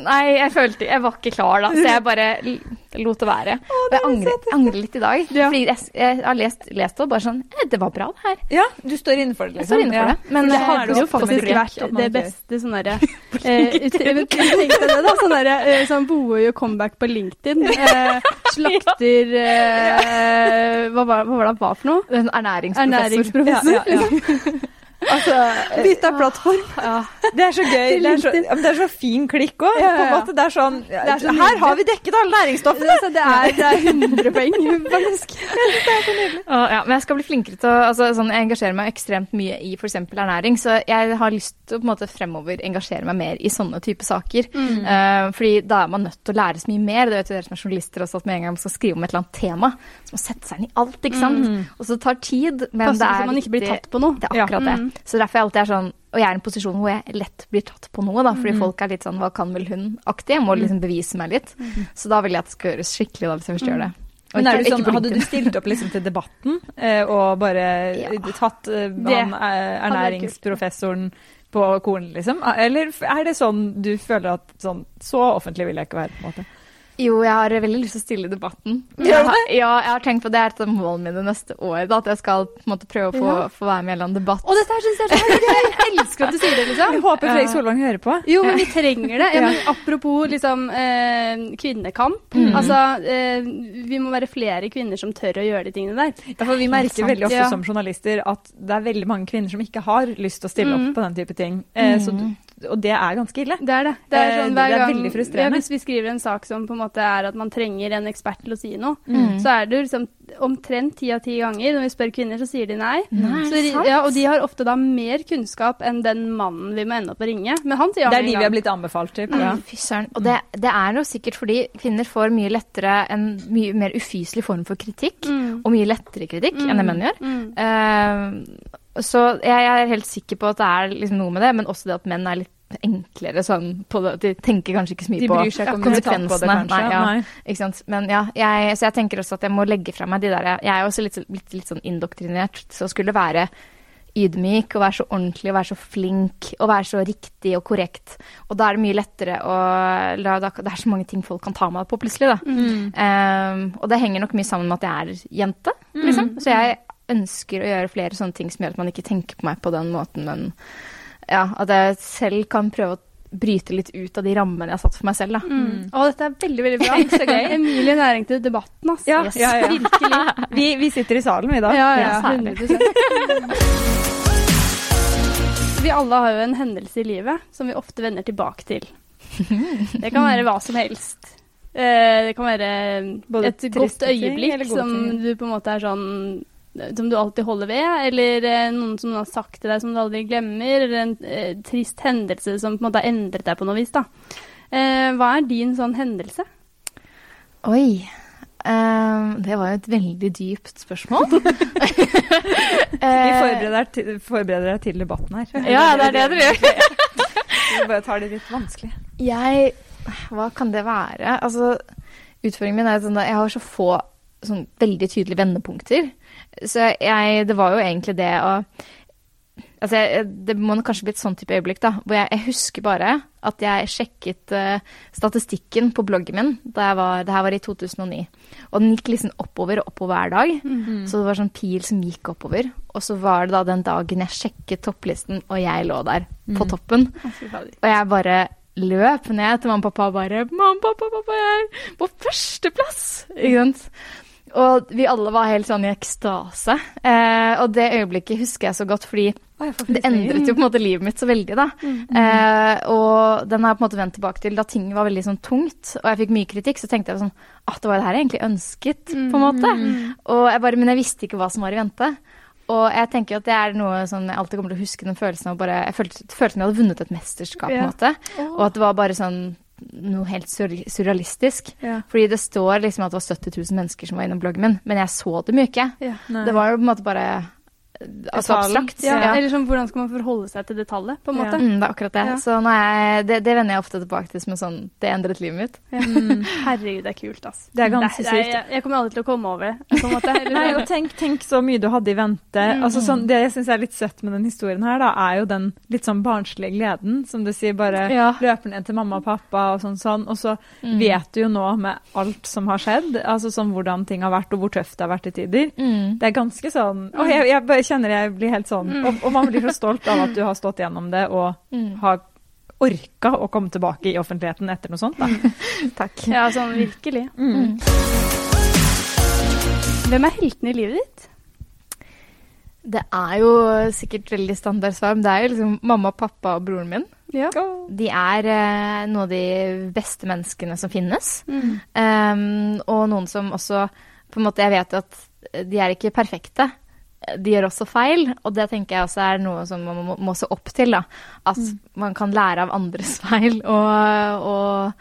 Nei, jeg følte Jeg var ikke klar da, så jeg bare lot det være. Og jeg angrer, jeg angrer litt i dag. Ja. Fordi jeg, jeg har lest, lest det og bare sånn eh, Det var bra, det her. Ja, du står innenfor det, Jeg liksom. står innenfor det. Men det er hadde jo faktisk vært det beste sånn derre [laughs] eh, det, da. Sånn derre eh, sånn Boe comeback på LinkedIn. [laughs] Eh, slakter eh, hva, var, hva var det han var for noe? En ernæringsprofessor. Ernæringsprofessor. Ja, ja, ja. Altså, eh, Bytta plattform. det er så gøy. Det er så, ja, det er så fin klikk òg. Ja, ja, ja. Det er sånn er Her har vi dekket alle næringsstoffene! Altså, det, er, det er 100 poeng, [laughs] faktisk. Å, ja, men jeg skal bli flinkere til å altså, sånn, Jeg engasjerer meg ekstremt mye i f.eks. ernæring, så jeg har lyst til å på en måte fremover engasjere meg mer i sånne type saker. Eh, fordi da er man nødt til å lære så mye mer. Det vet jo dere som er journalister også, at med en gang man skal skrive om et eller annet tema, så må man sette seg inn i alt, ikke sant. Og så tar tid, men Passer det så er man ikke blir tatt på noe. Det er akkurat Ja. Det. Så derfor jeg alltid er sånn Og jeg er i en posisjon hvor jeg lett blir tatt på noe, da. Fordi folk er litt sånn Hva kan vel hun-aktig? Jeg må liksom bevise meg litt. Så da vil jeg at det skal gjøres skikkelig, da, hvis jeg først gjør det. Og Men er du sånn, hadde du stilt opp liksom til debatten eh, og bare Ja. tatt eh, han eh, ernæringsprofessoren på kornet, liksom? Eller er det sånn du føler at sånn Så offentlig vil jeg ikke være, på en måte? Jo, jeg har veldig lyst til å stille i debatten. Jeg har, ja, jeg har tenkt på det er et av målene mine neste år. Da, at jeg skal på en måte prøve å få, Ja. få være med i en eller annen debatt. Og dette her syns jeg er så gøy! Jeg elsker at du sier det, liksom. Jeg håper Fredrik Solvang hører på. Jo, men vi trenger det. Ja, men apropos liksom, eh, kvinnekamp. Altså, eh, vi må være flere kvinner som tør å gjøre de tingene der. Ja, for vi merker veldig ofte Ja. som journalister at det er veldig mange kvinner som ikke har lyst til å stille Mm. opp på den type ting. Eh, så, og det er ganske ille. Det er det. Det er, Eh, sånn, det er veldig frustrerende. Ja, hvis vi skriver en sak som på en måte er at man trenger en ekspert til å si noe, Mm. så er det liksom omtrent ti av ti ganger når vi spør kvinner, så sier de nei. Nei, Så, ja, og de har ofte da mer kunnskap enn den mannen vi må ende opp å ringe. Men han sier ja Det er de vi har blitt anbefalt til. Ja. Ja. Fy søren. Og det, det er jo sikkert fordi kvinner får mye lettere en mye mer ufyselig form for kritikk. Mm. Og mye lettere kritikk enn det menn gjør. Mm. Eh, så jeg, jeg er helt sikker på at det er liksom noe med det, men også det at menn er litt enklere sånn på det. De tenker kanskje ikke så mye De på bryr seg det, konsekvensene. kanskje. Nei, ja. Nei. Ikke sant? Men ja, jeg, så jeg tenker også at jeg må legge fra meg de der Jeg er også litt, litt, litt sånn indoktrinert, så skulle være ydmyk og være så ordentlig og være så flink og være så riktig og korrekt. Og da er det mye lettere å la Det er så mange ting folk kan ta meg på plutselig, da. Mm. Um, og det henger nok mye sammen med at jeg er jente, liksom. Så jeg ønsker å gjøre flere sånne ting som gjør at man ikke tenker på meg på den måten, men ja, at jeg selv kan prøve å bryte litt ut av de rammene jeg har satt for meg selv, da. Mm. Å, dette er veldig, veldig bra. [laughs] Så gøy. Emilie Næring til debatten, altså. Ja, Yes. ja, ja. Virkelig. Vi, vi sitter i salen, vi da. Ja, ja, Ja, særlig. 100 [laughs] Vi alle har jo en hendelse i livet som vi ofte vender tilbake til. [laughs] Det kan være hva som helst. Eh, Det kan være Både et godt øyeblikk som ting. du på en måte er sånn som du alltid holder ved, eller eh, noen som har sagt til deg som du aldri glemmer, eller en eh, trist hendelse som på en måte har endret deg på noe vis. da. Eh, hva er din sånn hendelse? Oi. Uh, det var jo et veldig dypt spørsmål. [laughs] [laughs] Vi forbereder til, forbereder deg til debatten her. Ja, det er det du gjør. [laughs] Vi bare tar det litt vanskelig. Jeg Hva kan det være? Altså, utfordringen min er sånn at jeg har så få sånn veldig tydelige vendepunkter. Så jeg Det var jo egentlig det å Altså, jeg, det må kanskje bli et sånn type øyeblikk, da. Hvor jeg, jeg husker bare at jeg sjekket uh, statistikken på bloggen min da jeg var Det her var i 2009. Og den gikk liksom oppover og oppover hver dag. Mm. Så det var sånn pil som gikk oppover. Og så var det da den dagen jeg sjekket topplisten, og jeg lå der på Mm. toppen. Og jeg bare løp ned til mamma og pappa og bare 'Mamma, pappa, pappa, jeg er på førsteplass!' Ikke sant? Og vi alle var helt sånn i ekstase. Eh, og det øyeblikket husker jeg så godt, fordi det endret jo på en måte livet mitt så veldig, da. Eh, og den har jeg på en måte vendt tilbake til. Da ting var veldig sånn tungt, og jeg fikk mye kritikk, så tenkte jeg sånn at det var det her jeg egentlig ønsket, på en måte. Og jeg bare, men jeg visste ikke hva som var i vente. Og jeg tenker at det er noe sånn Jeg alltid kommer til å huske den følelsen av bare Jeg følte, som jeg hadde vunnet et mesterskap, på en måte. Og at det var bare sånn noe helt sur surrealistisk. Ja. Fordi det står liksom at det var 70 000 mennesker som var innom bloggen min, men jeg så dem jo ikke. Ja. Det var jo på en måte bare altså abstrakt. Ja, Ja. Eller sånn, hvordan skal man forholde seg til det tallet, på en Ja. måte? Mm, det er akkurat det. Ja. Så nå er det, det vender jeg ofte tilbake til som en sånn Det endret livet mitt. Ja. [laughs] Herregud, det er kult, altså. Det er ganske sykt. Jeg, jeg kommer aldri til å komme over det, på en måte. Eller, [laughs] Nei, og tenk, tenk så mye du hadde i vente. Mm. Altså, sånn, det jeg syns er litt søtt med den historien her, da, er jo den litt sånn barnslige gleden, som du sier, bare Ja. løper ned til mamma og pappa og sånn sånn. Og så Mm. vet du jo nå med alt som har skjedd, altså sånn hvordan ting har vært, og hvor tøft det har vært til tider. Mm. Det er ganske sånn Å, jeg, jeg bare kjenner jeg blir helt sånn Mm. og, og man blir så stolt av at du har stått gjennom det og Mm. har orka å komme tilbake i offentligheten etter noe sånt, da. [laughs] Takk. Ja, sånn virkelig. Mm. Hvem er heltene i livet ditt? Det er jo sikkert veldig standard svar, men det er jo liksom mamma, pappa og broren min. Ja. De er eh, noen av de beste menneskene som finnes. Mm. Um, og noen som også på en måte, Jeg vet at de er ikke perfekte. De gjør også feil, og det tenker jeg også er noe som man må, må se opp til. Da. At man kan lære av andres [laughs] feil. Og, og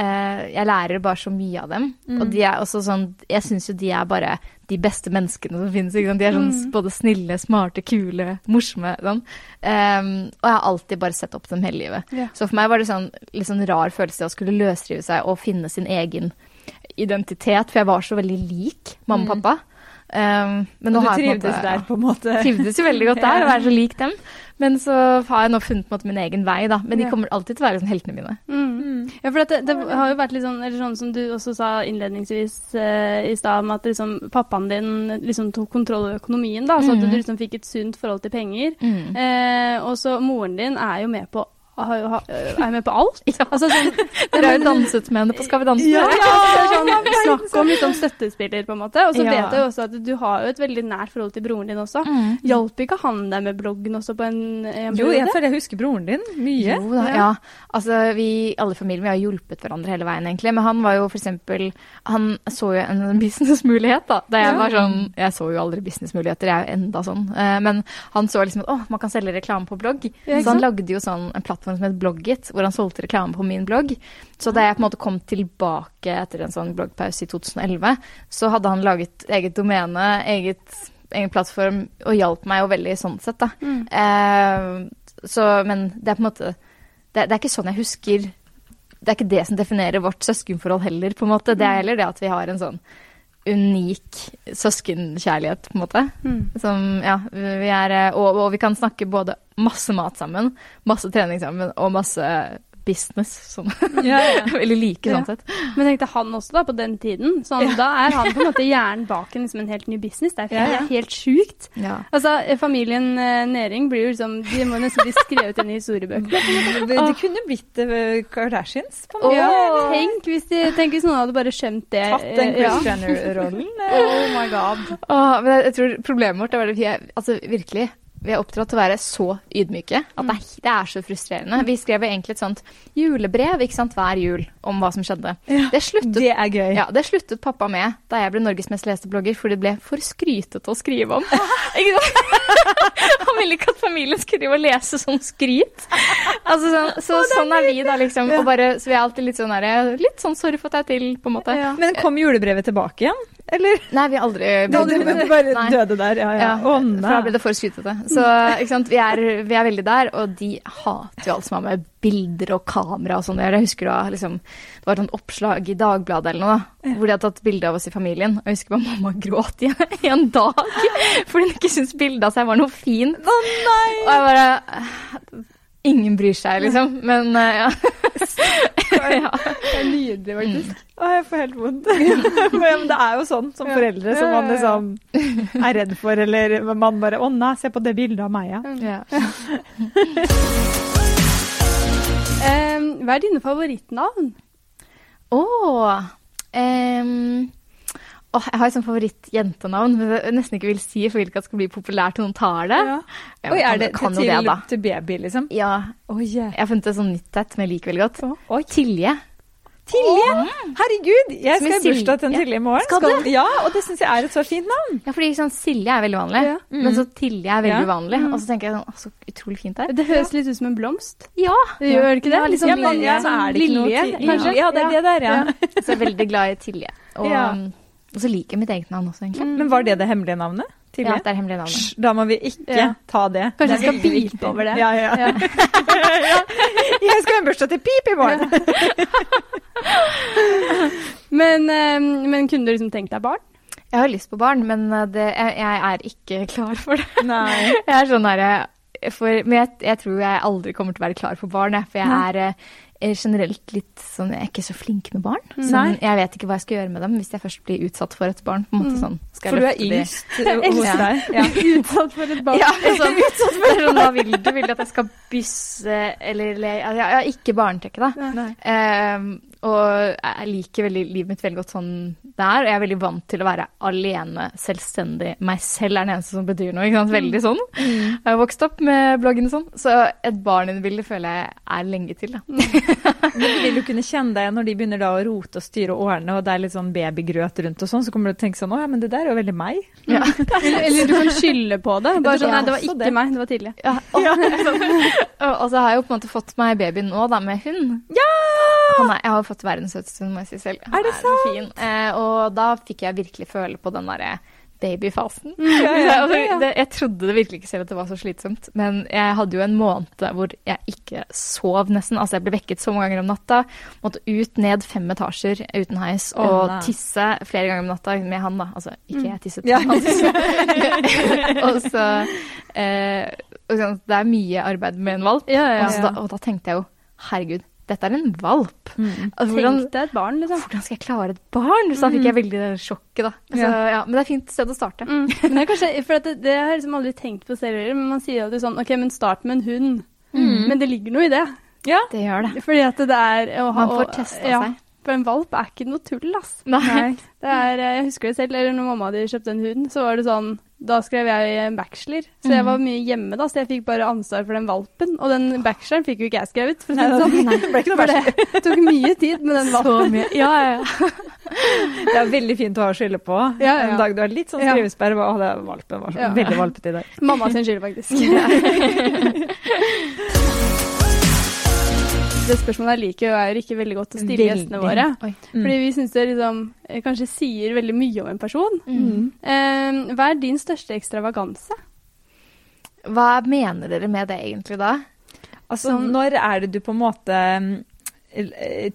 eh, jeg lærer bare så mye av dem. Og de er også sånn Jeg syns jo de er bare de beste menneskene som finnes. De er sånn Mm. både snille, smarte, kule, morsomme. Sånn. Um, og jeg har alltid bare sett opp til dem hele livet. Yeah. Så for meg var det sånn litt sånn rar følelse å skulle løsrive seg og finne sin egen identitet, for jeg var så veldig lik mamma og pappa. Um, men nå Og du har jeg trivdes måte- der, på en måte. [laughs] trivdes jo veldig godt der, å være så [laughs] lik dem. Men så har jeg nå funnet på en måte min egen vei, da. Men de kommer alltid til å være sånn heltene mine. Mm. Ja, for det, det har jo vært litt sånn, eller sånn som du også sa innledningsvis eh, i stad, om at liksom, pappaen din liksom tok kontroll over økonomien, da, så at Mhm. du liksom fikk et sunt forhold til penger. Mm. Eh, og så moren din er jo med på er med på alt. [laughs] Ja. Altså, sånn, [laughs] Dere har jo danset med henne på Skal vi danse. ja, ja, sånn, snakk om liksom støttespiller, på en måte. Og så Ja. vet jeg jo også at du har jo et veldig nært forhold til broren din også. Mm. Hjalp ikke han deg med bloggen også på en, en Jo, jeg føler jeg husker broren din mye. Jo da, Ja. Altså, vi, alle i familien vi har hjulpet hverandre hele veien, egentlig. Men han var jo for eksempel Han så jo en [laughs] businessmulighet, da. Da jeg var sånn Jeg så jo aldri businessmuligheter, jeg er jo enda sånn. Eh, Men han så liksom at å, man kan selge reklame på blogg. Så han lagde jo sånn en plattform som het Blogget, hvor han solgte reklame på min blogg. Så da jeg på en måte kom tilbake etter en sånn bloggpause i 2011, så hadde han laget eget domene, eget egen plattform, og hjalp meg jo veldig sånn sett, da. Mm. Eh, så, men det er på en måte det, det er ikke sånn jeg husker Det er ikke det som definerer vårt søskenforhold heller, på en måte. Det er heller det at vi har en sånn unik søskenkjærlighet, på en måte. Mm. Som, ja, vi er eh, og, og vi kan snakke både masse mat sammen, masse trening sammen og masse business. Sånn. Ja, ja. [laughs] Veldig like, Ja. sånn sett. Men tenkte han også da, på den tiden, sånn, da er han på en måte hjernen bak en, liksom en helt ny business. Det er Ja, ja. helt sjukt. Ja. Altså, familien eh, Nering blir jo liksom De må nesten bli skrevet inn i historiebøkene. [laughs] Det, det kunne blitt uh, Kardashians, på en måte. Ja, tenk hvis, de, tenk hvis noen hadde bare skjønt det. Tatt den Chris Jenner-rollen. [laughs] Oh my god. Åh, men jeg, jeg tror problemet vårt er Altså, virkelig. Vi er oppdratt til å være så ydmyke at det er, det er så frustrerende. Vi skrev egentlig et sånt julebrev sant, hver jul om hva som skjedde. Det sluttet, Det er gøy. ja, det sluttet pappa med da jeg ble Norges mest leste blogger, for det ble for skrytete å skrive om. [laughs] [laughs] Han ville ikke at familien skulle drive og lese sånn skryt. Altså, sånn, så sånn er vi, da, liksom. Og bare, så vi er alltid litt sånn der, Litt sånn sorry for at jeg er til, på en måte. Ja. Men kom julebrevet tilbake igjen? Eller? Nei, vi aldri, aldri Det, bare Nei. døde der? Ja, ja. Ja, Å for da ble det for skrytete. Så? Vi, er, vi er veldig der, og de hater jo alt som har med bilder og kamera og sånn å gjøre. Jeg husker da liksom, det var et sånt oppslag i Dagbladet eller noe, da, hvor de hadde tatt bilde av oss i familien. Og jeg husker bare mamma gråt [laughs] i, en dag fordi hun ikke syntes bildet av seg var noe fint. Å nei! Og jeg bare Ingen bryr seg, liksom. Men uh, ja. [laughs] [laughs] ja. Det er nydelig, faktisk. Å, jeg får helt vondt. [laughs] Men det er jo sånn som foreldre som man liksom er redd for, eller man bare Å nei, se på det bildet av meg, ja. ja. [laughs] Eh, hva er dine favorittnavn? Åh, ehm, åh, jeg har et sånt favorittjentenavn, men jeg nesten ikke vil si, for jeg vil ikke at det skal bli populært til noen tar det. Ja. Oi, kan- er det kan det til, det, til baby, liksom? Ja, Oi, jeg har funnet et sånt nytt et som jeg liker veldig godt. Oh. Tilje. Tilje! Herregud, jeg Som skal i bursdag til en Silje. Tilje i morgen. Skal du? Ja, og det syns jeg er et så fint navn. Ja, fordi sånn, Silje er veldig vanlig, Ja. men så Tilje er veldig Ja. uvanlig. Og så tenker jeg sånn, så utrolig fint det er. Det høres litt ut som en blomst. Ja, Det gjør det ikke det? Ja, litt sånn Ja, Liksom men lilje, ja, så er det ikke noe lilje, til- kanskje? Ja, det er det der, ja. så jeg er veldig glad i Tilje. Og, Ja. Og så liker jeg mitt eget navn også, egentlig. Men var det det hemmelige navnet? Ja, det er hemmelige navnet. Hysj, Da må vi ikke Ja. ta det. Kanskje er skal bite over det. Ja, ja. [laughs] Ja. Jeg skal ha en bursdag til pip i morgen! [laughs] Men, eh, men kunne du liksom tenkt deg barn? Jeg har lyst på barn, men eh, det, jeg, jeg er ikke klar for det. Nei. [laughs] Jeg er sånn her, for, Men jeg, jeg tror jeg aldri kommer til å være klar for barn, jeg. For jeg eh, er generelt litt sånn Jeg er ikke så flink med barn. Sånn, jeg vet ikke hva jeg skal gjøre med dem hvis jeg først blir utsatt for et barn. måte sånn. Skal jeg For du er yngst eh, [laughs] hos deg. Ja. [laughs] Utsatt for et barn? Ja, sånn, det er sånn, hva vil du? Vil du at jeg skal bysse eller le? Altså, ja, ikke barnetekke, da. Nei. Ehm, og jeg liker veldig livet mitt veldig godt sånn det er. Og jeg er veldig vant til å være alene, selvstendig. Meg selv er den eneste som betyr noe. ikke sant? Veldig sånn. Jeg har vokst opp med bloggen og sånn. Så et barn-bilde føler jeg er lenge til, da. Men du vil jo kunne kjenne deg igjen når de begynner da å rote og styre og ordne, og det er litt sånn babygrøt rundt og sånn, så kommer du til å tenke sånn Å ja, men det der er jo veldig meg. Ja. [laughs] Eller, eller du kan skylde på det. Bare sånn, nei, det var ikke det. meg, det var tidlig. Ja, og, [laughs] ja. [laughs] og så har jeg jo på en måte fått meg baby nå, da, med hund. Ja! Han er, jeg har fått verdens søteste hund, må jeg si selv. Han Er det sant? Er Eh, og da fikk jeg virkelig føle på den derre babyfasen. [laughs] Ja, ja, Altså, ja. det, jeg trodde det virkelig ikke selv at det var så slitsomt, men jeg hadde jo en måned hvor jeg ikke sov nesten. Altså jeg ble vekket så mange ganger om natta. Måtte ut, ned fem etasjer uten heis og tisse flere ganger om natta med han, da. Altså ikke jeg tisset, men han tisset. [laughs] og så eh, sånn, Det er mye arbeid med en valp. Og, da, og da tenkte jeg jo herregud, dette er en valp. Mm. Altså, hvordan, Tenk deg et barn, liksom. hvordan skal jeg klare et barn? Så da fikk jeg veldig sjokket, da. Altså, Ja. ja, men det er et fint sted å starte. Mm. Men det kanskje, det, det har jeg liksom aldri tenkt på selv heller, men man sier alltid sånn OK, men start med en hund. Men det ligger noe i det. Ja. Det gjør det. Fordi at det er å ha Man får testa ja, seg. For en valp er ikke noe tull, ass. Nei. Det er, jeg husker det selv, eller når mamma hadde kjøpt en hund, så var det sånn Da skrev jeg en bachelor, så jeg Mhm. var mye hjemme da, så jeg fikk bare ansvar for den valpen. Og den bacheloren fikk jo ikke jeg skrevet, for å si det sånn. det For det tok mye tid med den [laughs] Så valpen. mye. Ja, ja, ja. [laughs] Det er veldig fint å ha skylde på. Ja, ja. En dag du har litt sånn Ja. skrivesperre. Å, det valpen var så Ja. veldig valpete i dag. Mamma sin skyld, faktisk. [laughs] det spørsmålet jeg liker, er ikke veldig godt å stille Veldig. gjestene våre. Mm. Fordi vi syns det liksom eh, kanskje sier veldig mye om en person. Mm. Eh, hva er din største ekstravaganse? Hva mener dere med det egentlig da? Altså, når er det du på en måte mm,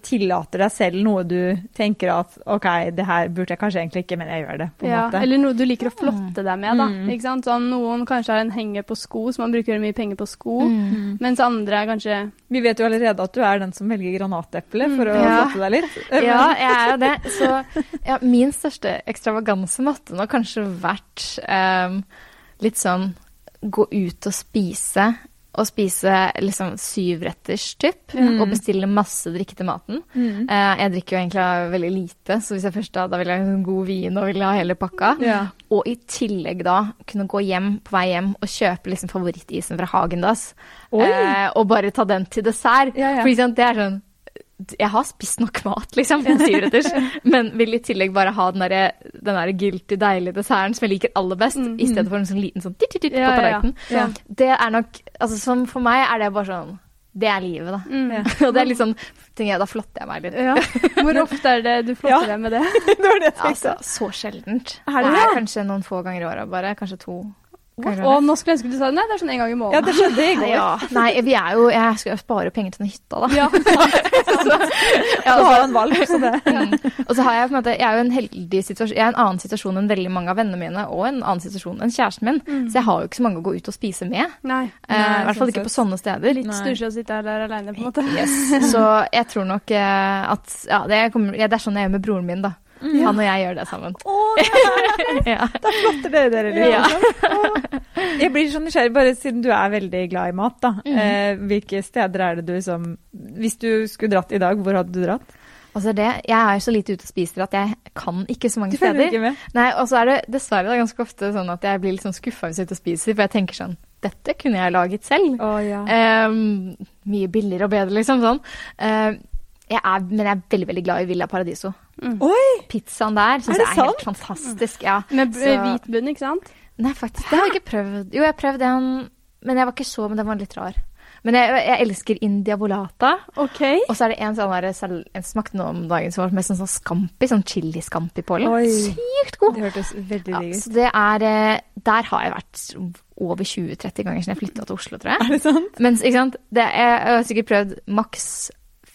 tillater deg selv noe du tenker at OK, det her burde jeg kanskje egentlig ikke, men jeg gjør det. på en Ja, måte. eller noe du liker å flotte deg med, da. Mm. Ikke sant? Sånn, noen kanskje har en henger på sko, så man bruker mye penger på sko. Mm. Mens andre er kanskje Vi vet jo allerede at du er den som velger granateple for å Ja. flotte deg litt. [laughs] Ja, jeg er jo det. Så [laughs] ja, min største ekstravaganse måtte nok kanskje vært um, litt sånn gå ut og spise å spise liksom syvretters typ, Mm. og bestille masse drikke til maten. Eh, jeg drikker jo egentlig veldig lite, så hvis jeg først da, da vil jeg ha en god vin og vil ha hele pakka. Ja. Og i tillegg da kunne gå hjem på vei hjem og kjøpe liksom favorittisen fra Hagendas. Eh, og bare ta den til dessert. Ja, ja. For det er sånn Jeg har spist nok mat, liksom, en syvretters, [laughs] men vil i tillegg bare ha den derre der guilty, deilige desserten som jeg liker aller best, Mhm. i stedet for en sånn liten sånn titt-titt-titt Ja, på ja, ja. Ja. Det er nok altså som For meg er det bare sånn Det er livet, da. Mm. [laughs] Ja. og det er litt sånn jeg, Da flotter jeg meg litt. Ja. Hvor [laughs] ofte er det du flotter deg med det? det det Altså, så sjeldent. Er det det? er kanskje noen få ganger i året bare. Kanskje to. Og nå skulle jeg ønske du sa det. Nei, det er sånn en gang i Ja, det skjedde i går. Ja. Nei, vi er jo Jeg skal jo spare penger til den hytta, da. Ja. [laughs] Ja, Du altså, har jo en valg, så det Mm. Og så har jeg på en måte Jeg er jo en heldig situasjon Jeg er i en annen situasjon enn veldig mange av vennene mine, og en annen situasjon enn kjæresten min. Så jeg har jo ikke så mange å gå ut og spise med. Nei. Eh, I hvert fall sånn ikke på sånne steder. Litt stusslig å sitte her der aleine, på en måte. Yes. Så jeg tror nok eh, at Ja, det, kommer, ja, det er sånn jeg gjør med broren min, da. Han og jeg gjør det sammen. Å, det [laughs] Ja. Da flotter dere dere. Ja. liksom. [laughs] Jeg blir så nysgjerrig, bare siden du er veldig glad i mat, da. Mm. Eh, hvilke steder er det du som Hvis du skulle dratt i dag, hvor hadde du dratt? Altså det, jeg er så lite ute og spiser at jeg kan ikke så mange Du steder. ikke med? Nei, Og så er det dessverre da ganske ofte sånn at jeg blir litt sånn skuffa hvis jeg er ute og spiser, for jeg tenker sånn Dette kunne jeg laget selv. Oh, ja. Ehm, mye billigere og bedre, liksom. sånn. Ehm, jeg er, men jeg er veldig veldig glad i Villa Paradiso. Oi! Pizzaen der syns jeg er helt fantastisk. ja. Med b- Så- hvit bunn, ikke sant? Nei, faktisk, det har jeg ikke prøvd. Jo, jeg prøvde en, den, men jeg var ikke så, men den var litt rar. Men jeg, jeg elsker India Volata. OK. Og så er det en sånn der, jeg en smakte nå om dagen som var med sånn, sånn scampi, sånn chili-skampi på eller? Sykt god! Det hørtes veldig Ja, digg ut. så det er eh, Der har jeg vært over 20-30 ganger siden jeg flytta til Oslo, tror jeg. Er det sant? Mens, ikke sant, det jeg, jeg har sikkert prøvd maks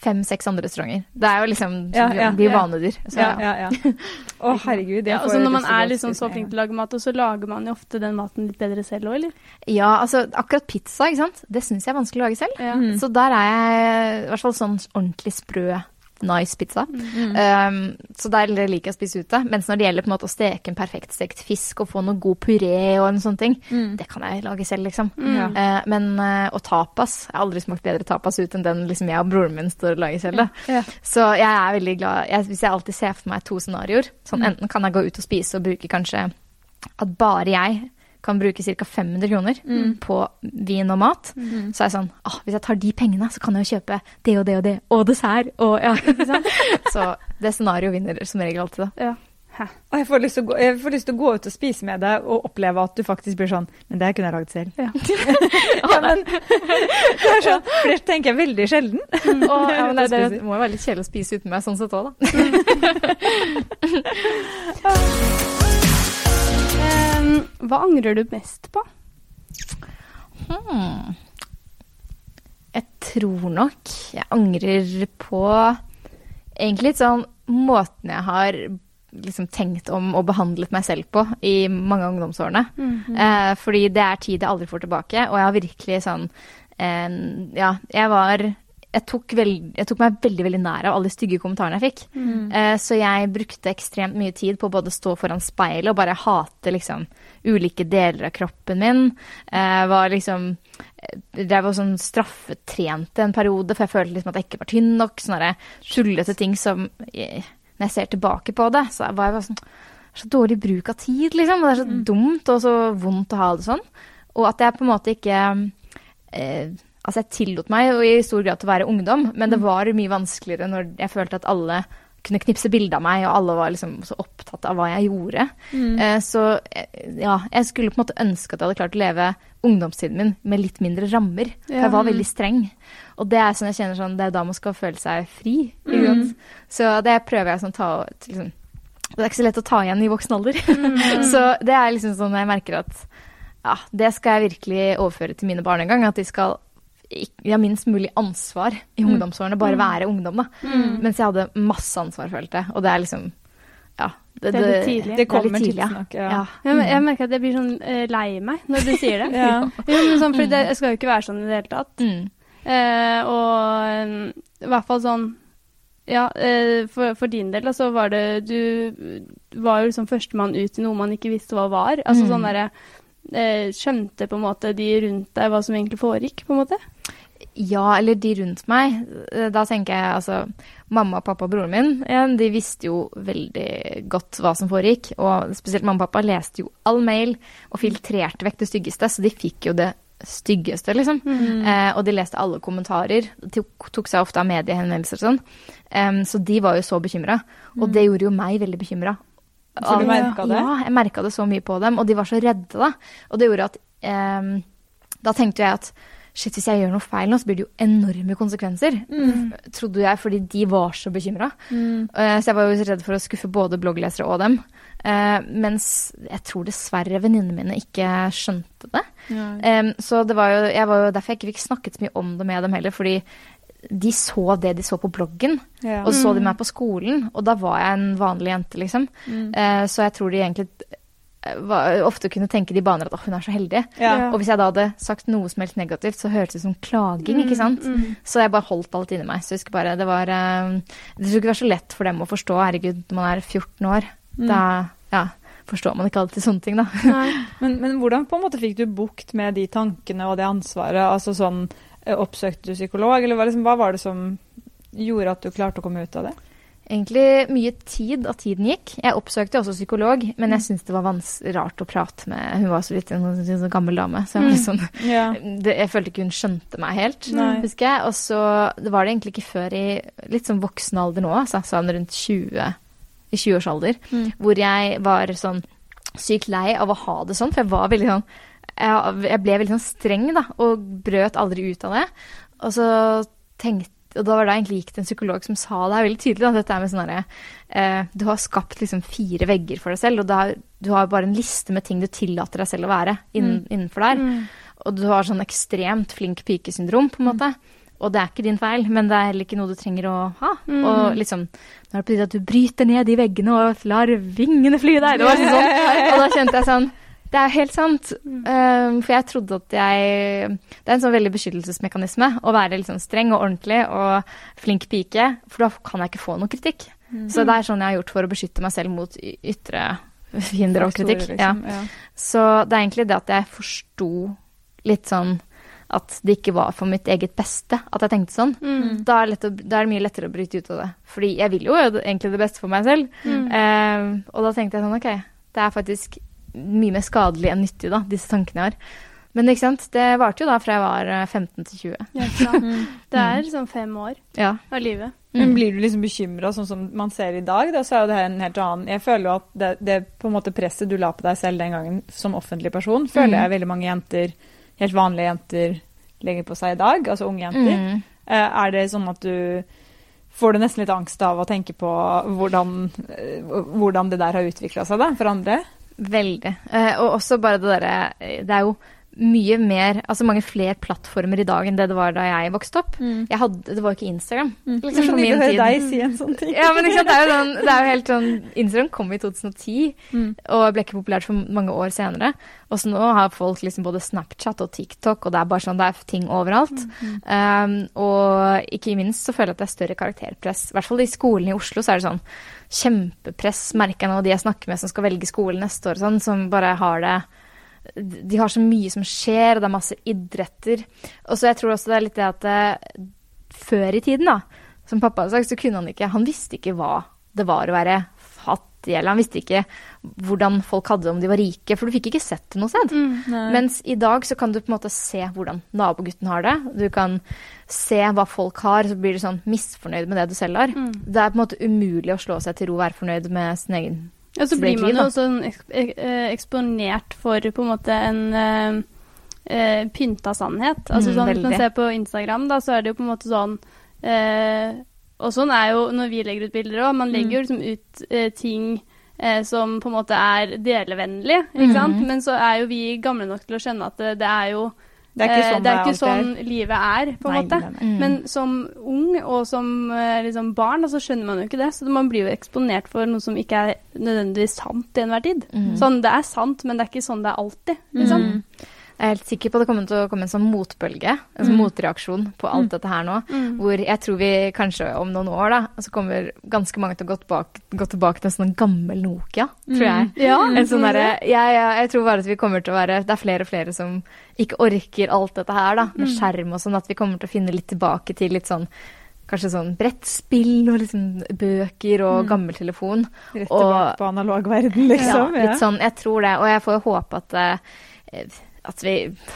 fem-seks andre restauranter. Det er jo liksom Ja, ja, blir ja. vanedyr. Så, Ja, ja, ja. Å, [laughs] herregud. jeg Ja, får altså når man er liksom så flink til å lage mat, og så lager man jo ofte den maten litt bedre selv òg, eller? Ja, altså akkurat pizza, ikke sant. Det syns jeg er vanskelig å lage selv. Ja. Mm. Så der er jeg i hvert fall sånn ordentlig sprø, nice pizza. Mm. Um, så der liker jeg å spise ute. Mens når det gjelder på en måte å steke en perfekt stekt fisk og få noe god puré og en sånn ting, Mm. det kan jeg lage selv, liksom. Mm. Uh, men uh, og tapas Jeg har aldri smakt bedre tapas ut enn den liksom jeg og broren min står og lager selv. Ja. Så jeg er veldig glad jeg, Hvis jeg alltid ser for meg to scenarioer sånn, Enten kan jeg gå ut og spise og bruke kanskje At bare jeg kan bruke ca. 500 kroner på vin og mat. Så er jeg sånn ah, Hvis jeg tar de pengene, så kan jeg jo kjøpe det og det og det, og dessert og ja. [laughs] Så det scenarioet vinner som regel alltid, da. Ja. Og jeg får, lyst til å gå, jeg får lyst til å gå ut og spise med deg og oppleve at du faktisk blir sånn Men det her kunne jeg lagd selv. Ja. [laughs] [laughs] ja, men, det er sånn, for det tenker jeg veldig sjelden. Og, ja, men det, det, spiser. må jo være litt kjedelig å spise uten meg sånn sett òg, da. Hva angrer du mest på? Hmm. Jeg tror nok jeg angrer på egentlig litt sånn måten jeg har liksom tenkt om og behandlet meg selv på i mange av ungdomsårene. eh, fordi det er tid jeg aldri får tilbake, og jeg har virkelig sånn eh, Ja, jeg var jeg tok, veld, jeg tok meg veldig veldig nær av alle de stygge kommentarene jeg fikk. Eh, så jeg brukte ekstremt mye tid på å både stå foran speilet og bare hate liksom ulike deler av kroppen min. Uh, var liksom Drev og sånn straffetrente en periode, for jeg følte liksom at jeg ikke var tynn nok. Sånne tullete ting som eh, Når jeg ser tilbake på det, så var jeg bare sånn Så dårlig bruk av tid, liksom. Det er så dumt og så vondt å ha det sånn. Og at jeg på en måte ikke eh, Altså, jeg tillot meg jo i stor grad til å være ungdom, men det var mye vanskeligere når jeg følte at alle kunne knipse bilde av meg, og alle var liksom så opptatt av hva jeg gjorde. Eh, så eh, ja, jeg skulle på en måte ønske at jeg hadde klart å leve ungdomstiden min med litt mindre rammer. For Ja. jeg var veldig streng. Og det er sånn jeg kjenner sånn, det er da man skal føle seg fri. Sant? Så det prøver jeg sånn ta liksom, Det er ikke så lett å ta igjen i voksen alder. [laughs] så det er liksom sånn jeg merker at ja, det skal jeg virkelig overføre til mine barn en gang. At de skal de har minst mulig ansvar i ungdomsårene. Bare være ungdom, da. Mens jeg hadde masse ansvar, følte jeg. Og det er liksom Ja. Det er litt tidlig. Det kommer tidlig, tidsnok. Ja. ja. Jeg, jeg merker at jeg blir sånn uh, lei meg når du sier det. [laughs] Ja. Jo, men sånn, for det jeg skal jo ikke være sånn i det hele tatt. Mm. Uh, og um, i hvert fall sånn Ja, eh, for, for din del, altså var det Du var jo liksom førstemann ut i noe man ikke visste hva var. Altså Mm. sånn derre skjønte på en måte de rundt deg hva som egentlig foregikk, på en måte? Ja, eller de rundt meg. Eh, Da tenker jeg altså Mamma, pappa og broren min igjen, de visste jo veldig godt hva som foregikk. Og spesielt mamma og pappa leste jo all mail og filtrerte vekk det styggeste, så de fikk jo det styggeste, liksom. Eh, og de leste alle kommentarer. Tok, tok seg ofte av mediehenvendelser og sånn. Um, så de var jo så bekymra. Og det gjorde jo meg veldig bekymra. Så du merket det? Ja, jeg merka det så mye på dem. Og de var så redde, da. Og det gjorde at um, Da tenkte jeg at Shit, hvis jeg gjør noe feil nå, så blir det jo enorme konsekvenser. Trodde jeg, fordi de var så bekymra. så jeg var jo redd for å skuffe både blogglesere og dem. Eh, mens jeg tror dessverre venninnene mine ikke skjønte det. Em, så det var jo, jeg var jo derfor jeg ikke fikk snakket så mye om det med dem heller, fordi de så det de så på bloggen, Ja. og så de meg på skolen, og da var jeg en vanlig jente, liksom. Eh, så jeg tror de egentlig eh, ofte kunne tenke de baner at oh, hun er så heldig. Ja. Og hvis jeg da hadde sagt noe som helst negativt, så hørtes det ut som klaging, ikke sant. Så jeg bare holdt alt inni meg. Så jeg husker bare, det var eh, Det skulle ikke være så lett for dem å forstå. Herregud, når man er 14 år, da ja, forstår man ikke alltid sånne ting, da. [laughs] Men, men hvordan på en måte fikk du bukt med de tankene og det ansvaret? Altså sånn, eh, Oppsøkte du psykolog, eller hva, liksom, hva var det som gjorde at du klarte å komme ut av det? Egentlig mye tid at tiden gikk. Jeg oppsøkte også psykolog, men jeg syntes det var rart å prate med Hun var så vidt en sånn gammel dame, så jeg, sånn, Ja. det, jeg følte ikke hun skjønte meg helt, Nei. husker jeg. Og så det var det egentlig ikke før i litt sånn voksen alder nå, altså sånn rundt 20, i 20-årsalder, hvor jeg var sånn sykt lei av å ha det sånn, for jeg var veldig sånn jeg, jeg ble veldig sånn streng, da, og brøt aldri ut av det. Og så tenkte og da var det egentlig gikk til en psykolog som sa det er veldig tydelig. at dette er med sånn herre eh, Du har skapt liksom fire vegger for deg selv, og har, du har bare en liste med ting du tillater deg selv å være innen, innenfor der. Og du har sånn ekstremt flink pike-syndrom, på en måte. Og det er ikke din feil, men det er heller ikke noe du trenger å ha. Og liksom Nå er det på tide at du bryter ned de veggene og lar vingene fly der. Det var sånn. Og da kjente jeg sånn det er helt sant. Um, for jeg trodde at jeg Det er en sånn veldig beskyttelsesmekanisme å være sånn streng og ordentlig og flink pike, for da kan jeg ikke få noe kritikk. Så det er sånn jeg har gjort for å beskytte meg selv mot ytre fiender og kritikk. Liksom, Ja. liksom, ja. Så det er egentlig det at jeg forsto litt sånn at det ikke var for mitt eget beste at jeg tenkte sånn. Da, er å, da er det mye lettere å bryte ut av det. Fordi jeg vil jo egentlig det beste for meg selv. Um, og da tenkte jeg sånn, ok, det er faktisk mye mer skadelig enn nyttig, da, disse tankene jeg har. Men ikke sant, det varte jo da fra jeg var eh, 15 til 20. Ja, mm. Det er sånn fem år Ja. av livet. Men blir du liksom bekymra, sånn som man ser i dag? Da, så er jo det her en helt annen Jeg føler jo at det, det på en måte presset du la på deg selv den gangen som offentlig person, føler jeg veldig mange jenter, helt vanlige jenter, legger på seg i dag. Altså unge jenter. Mm. Eh, Er det sånn at du Får du nesten litt angst av å tenke på hvordan, eh, hvordan det der har utvikla seg da, for andre? Veldig. Eh, og også bare det derre eh, Det er jo mye mer Altså mange flere plattformer i dag enn det det var da jeg vokste opp. Jeg hadde, det var jo ikke Instagram. Liksom det er så nydelig å høre tid. deg si en sånn ting. Ja, men sant? Det, er sånn, det er jo helt sånn Instagram kom i 2010 Mm. og ble ikke populært for mange år senere. Og så nå har folk liksom både Snapchat og TikTok, og det er bare sånn, det er ting overalt. Um, og ikke minst så føler jeg at det er større karakterpress. I hvert fall i skolen i Oslo så er det sånn kjempepress, merker jeg nå, de jeg snakker med som skal velge skole neste år, sånn, som bare har det De har så mye som skjer, og det er masse idretter. Og så jeg tror også det er litt det at eh, før i tiden, da, som pappa hadde sagt, så kunne han ikke Han visste ikke hva det var å være fattig, eller han visste ikke hvordan folk hadde det om de var rike, for du fikk ikke sett det noe sted. Mens i dag så kan du på en måte se hvordan nabogutten har det. Du kan se hva folk har, så blir du sånn misfornøyd med det du selv har. Det er på en måte umulig å slå seg til ro og være fornøyd med sin egen Og så blir man jo også eks- ek- eh, eksponert for på en måte en eh, eh, pynta sannhet. Altså Mm, sånn, Hvis man ser på Instagram, da, så er det jo på en måte sånn uh, Og sånn er jo når vi legger ut bilder òg. Man Mm. legger jo liksom ut uh, ting eh, som på en måte er delevennlig, ikke sant. Mhm. Men så er jo vi gamle nok til å skjønne at det, det er jo Det er ikke eh, sånn det er ikke sånn livet er, på en Nei, måte. nei, nei. Mm. Men som ung og som eh, liksom barn, så skjønner man jo ikke det. Så man blir jo eksponert for noe som ikke er nødvendigvis sant til enhver tid. Mm. Sånn, det er sant, men det er ikke sånn det er alltid. Liksom. Mm. Jeg er helt sikker på at det kommer til å komme en sånn motbølge, en sånn motreaksjon på alt dette her nå. Mm. Hvor jeg tror vi kanskje om noen år, da, så kommer ganske mange til å gå tilbake, gå tilbake til en sånn gammel Nokia, tror jeg. Ja, En sånn derre jeg, jeg, Jeg tror bare at vi kommer til å være Det er flere og flere som ikke orker alt dette her, da, med skjerm og sånn, at vi kommer til å finne litt tilbake til litt sånn Kanskje sånn brettspill og liksom bøker og gammel telefon. Rett Og- tilbake på analogverden, liksom. Ja, litt sånn, jeg tror det. Og jeg får håpe at, eh, at, vi,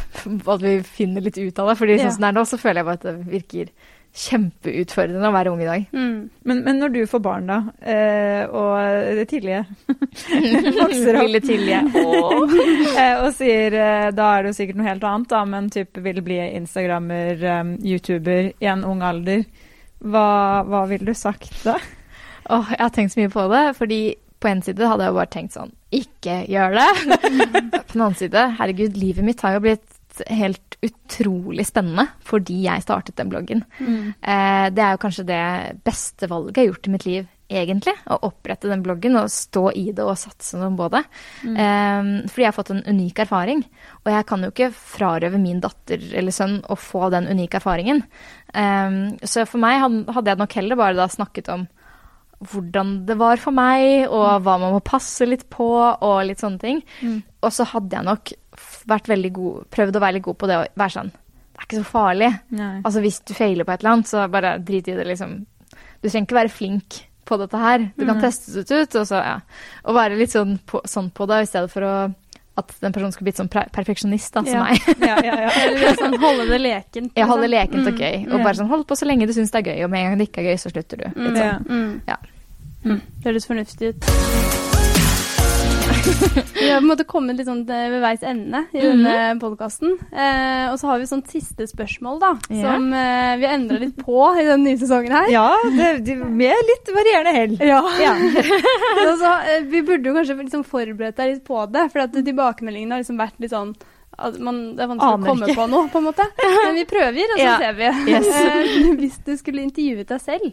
[laughs] at vi finner litt ut av det. fordi Ja. sånn som det er nå, så føler jeg bare at det virker kjempeutfordrende å være ung i dag. Mm. Men, men når du får barn, da, eh, og det tidlige [laughs] vokser opp Lille Tilje. [laughs] eh, og sier eh, Da er det jo sikkert noe helt annet, da, men typ vil bli instagrammer, youtuber i en ung alder. Hva, hva ville du sagt da? Oh, jeg har tenkt så mye på det, fordi på en side hadde jeg jo bare tenkt sånn Ikke gjør det! [laughs] på den annen side, herregud, livet mitt har jo blitt helt utrolig spennende fordi jeg startet den bloggen. Mm. det er jo kanskje det beste valget jeg har gjort i mitt liv, egentlig. Å opprette den bloggen og stå i det og satse noe på det. Eh, fordi jeg har fått en unik erfaring. Og jeg kan jo ikke frarøve min datter eller sønn å få den unike erfaringen. Eh, så for meg hadde jeg nok heller bare da snakket om hvordan det var for meg, og hva man må passe litt på, og litt sånne ting. Og så hadde jeg nok vært veldig god, prøvd å være litt god på det å være sånn Det er ikke så farlig. Nei. Altså hvis du feiler på et eller annet, så bare drit i det, liksom. Du trenger ikke være flink på dette her. Du kan teste det ut, og så, ja. Og være litt sånn på, sånn på det, i stedet for å at den personen skulle blitt sånn perfeksjonist, da, som Ja. meg. [laughs] Ja, ja, ja. Eller sånn holde det lekent. Jeg holder liksom. lekent og gøy. Og bare sånn, hold på så lenge du syns det er gøy, og med en gang det ikke er gøy, så slutter du. Litt Ja. sånn. Mm. Ja. Mm. Det høres fornuftig ut. [laughs] Vi har på en måte kommet litt sånn ved veis ende i denne podkasten. Eh, og så har vi sånn siste spørsmål, da. yeah. Som eh, vi har endra litt på i den nye sesongen her. ja det, det, med litt varierende hell. Ja. Ja. [laughs] Så, eh, vi burde jo kanskje liksom forberedt deg litt på det, for at tilbakemeldingene har liksom vært litt sånn man, det er vanskelig Aner å komme ikke. på noe, på en måte. [laughs] Men vi prøver, og så Ja. ser vi. Yes. Eh, Hvis du skulle intervjuet deg selv,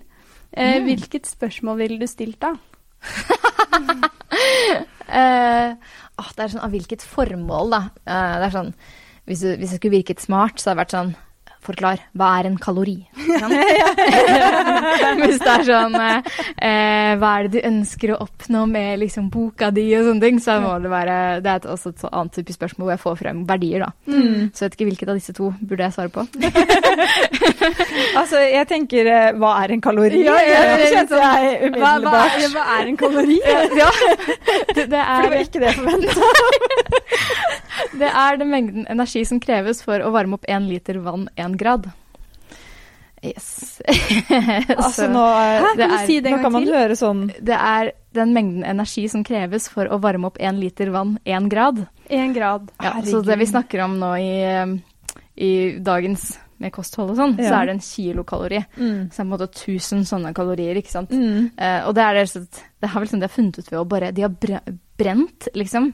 eh, hvilket spørsmål ville du stilt da? [laughs] Eh, åh, det er sånn, Av hvilket formål, da? Eh, det er sånn, hvis, du, hvis jeg skulle virket smart, så hadde det vært sånn Forklar, hva er en kalori? [laughs] Hvis det er sånn eh, Hva er det du ønsker å oppnå med liksom, boka di og sånne ting, så må det være Det er et, også et annet type spørsmål hvor jeg får frem verdier, da. Så jeg vet ikke hvilket av disse to burde jeg svare på. [laughs] Altså, jeg tenker eh, Hva er en kalori? Ja, jeg, kjente jeg Hva, hva, umiddelbart. er, hva er en kalori? [laughs] ja, det, det, For det var er, ikke det jeg forventa. Det er den mengden energi som kreves for å varme opp én liter vann én grad. Yes. [laughs] Altså, nå, Hæ? det Kan du er- si det nå kan man til? høre sånn Det er den mengden energi som kreves for å varme opp én liter vann én grad. Én grad. Ja, så det vi snakker om nå i, eh, i dagens med kosthold og sånn, så er det en kilokalori. mm. Så det er på en måte 1000 sånne kalorier, ikke sant. Mm. Eh, og det er det, det har vel sånn de har funnet ut ved å bare De har brent, liksom.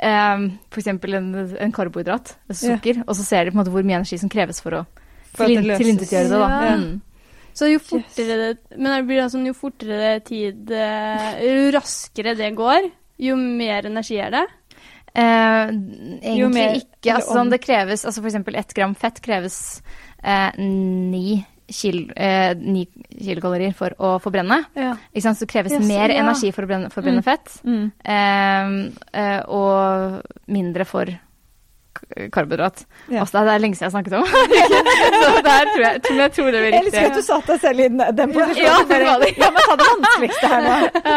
Eh, for eksempel en, en karbohydrat, altså Ja. sukker, og så ser de på en måte hvor mye energi som kreves for å For det tilin- tilintetgjøre det, da. Ja. Mm. Så jo fortere det Men det blir sånn jo fortere det tid eh, Jo raskere det går, jo mer energi er det? Eh, egentlig mer- ikke. Altså, sånn, om- det kreves altså For eksempel ett gram fett kreves eh, ni, kil, eh, ni kilokalorier for å forbrenne. Ja. Ikke sant? Så kreves Yes, mer ja. energi for å brenne, forbrenne fett, Mm. eh, eh, og mindre for karbohydrat. Ja. Altså, det er lenge siden jeg har snakket om. [laughs] så der tror jeg, tror jeg tror det blir Jeg elsker at riktig. du satte deg selv i den, posisjonen. Ja, Bare, det. La meg ta det vanskeligste her nå. [laughs]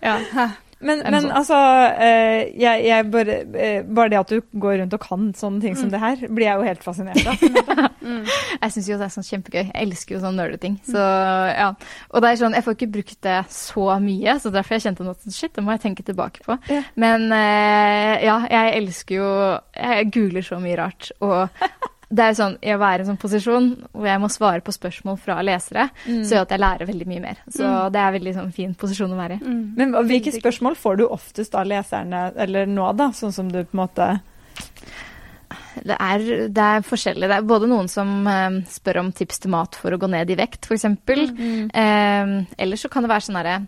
Ja. Ja. Men, men sånn? altså eh, jeg, jeg bare, eh, bare det at du går rundt og kan sånne ting som det her, blir jeg jo helt fascinert av. [laughs] Mm. Jeg syns jo det er sånn kjempegøy. Jeg elsker jo sånn nerdeting. Så ja. Og det er sånn, jeg får ikke brukt det så mye, så derfor jeg kjente noe shit, det må jeg tenke tilbake på. Ja. Men eh, ja, jeg elsker jo Jeg googler så mye rart. Og det er sånn, å være i en sånn posisjon hvor jeg må svare på spørsmål fra lesere, så gjør at jeg lærer veldig mye mer. Så det er en veldig sånn fin posisjon å være i. Mm. Men hvilke spørsmål får du oftest av leserne, eller nå, da? Sånn som du på en måte Det er, det er forskjellig. Det er både noen som eh, spør om tips til mat for å gå ned i vekt, f.eks. Mm. Eh, eller så kan det være sånn herre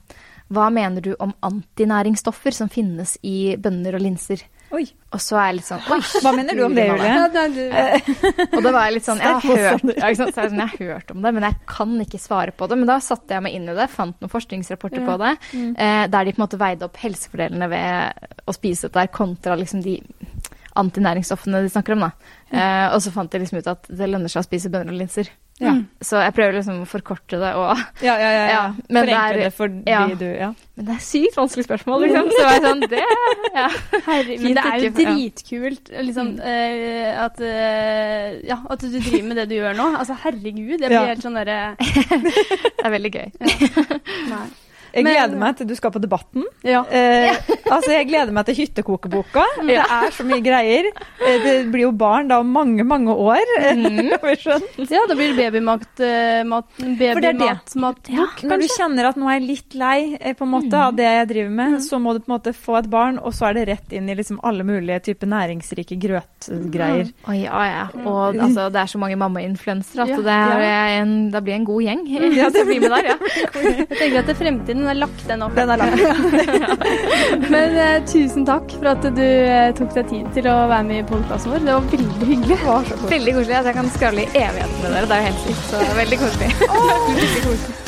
Hva mener du om antinæringsstoffer som finnes i bønner og linser? Oi. Og så er jeg litt sånn Oi, Hva mener du om det, Julie? Ja, det du. Og da var jeg litt sånn Jeg har hørt, ja. Så jeg, sånn, jeg har hørt om det, men jeg kan ikke svare på det. Men da satte jeg meg inn i det, fant noen forskningsrapporter på det, eh, der de på en måte veide opp helsefordelene ved å spise dette der, kontra liksom de antinæringsstoffene de snakker om. da. Eh, og så fant jeg liksom ut at det lønner seg å spise bønner og linser. Ja. Så jeg prøver liksom å forkorte det og Ja, ja, ja. ja. Men men det er- for ja. du Ja. Men det er sykt vanskelig spørsmål, liksom. Så jeg sånn Det ja. Herre, men det er jo dritkult liksom, uh, at, uh, ja, at du driver med det du gjør nå. Altså, herregud. Jeg blir helt sånn derre [laughs] Det er veldig gøy. Nei. Jeg gleder meg til du skal på Debatten. Ja. Eh, [laughs] altså, Jeg gleder meg til hyttekokeboka. Det er så mye greier. Eh, det blir jo barn da om mange, mange år. [laughs] Mm. Ja, da blir det babymat, uh, mat, det er det. babymat, Når du kjenner at nå er jeg litt lei eh, på en måte av det jeg driver med, så må du på en måte få et barn, og så er det rett inn i liksom alle mulige typer næringsrike grøtgreier. Oh, ja, ja. Og altså, det er så mange mammainfluensere at Ja. det, er en, det blir en god gjeng [laughs] Ja, det blir med der, ja. Jeg tenker at det fremtiden er lagt den opp. Den er lang. [laughs] Men eh, tusen takk for at du eh, tok deg tid til å være med i podkasten vår. Det var veldig hyggelig. Var Veldig koselig. at Jeg kan skralle i evigheten med dere. Det er jo helt sykt. Så veldig koselig. oh! [laughs] veldig koselig.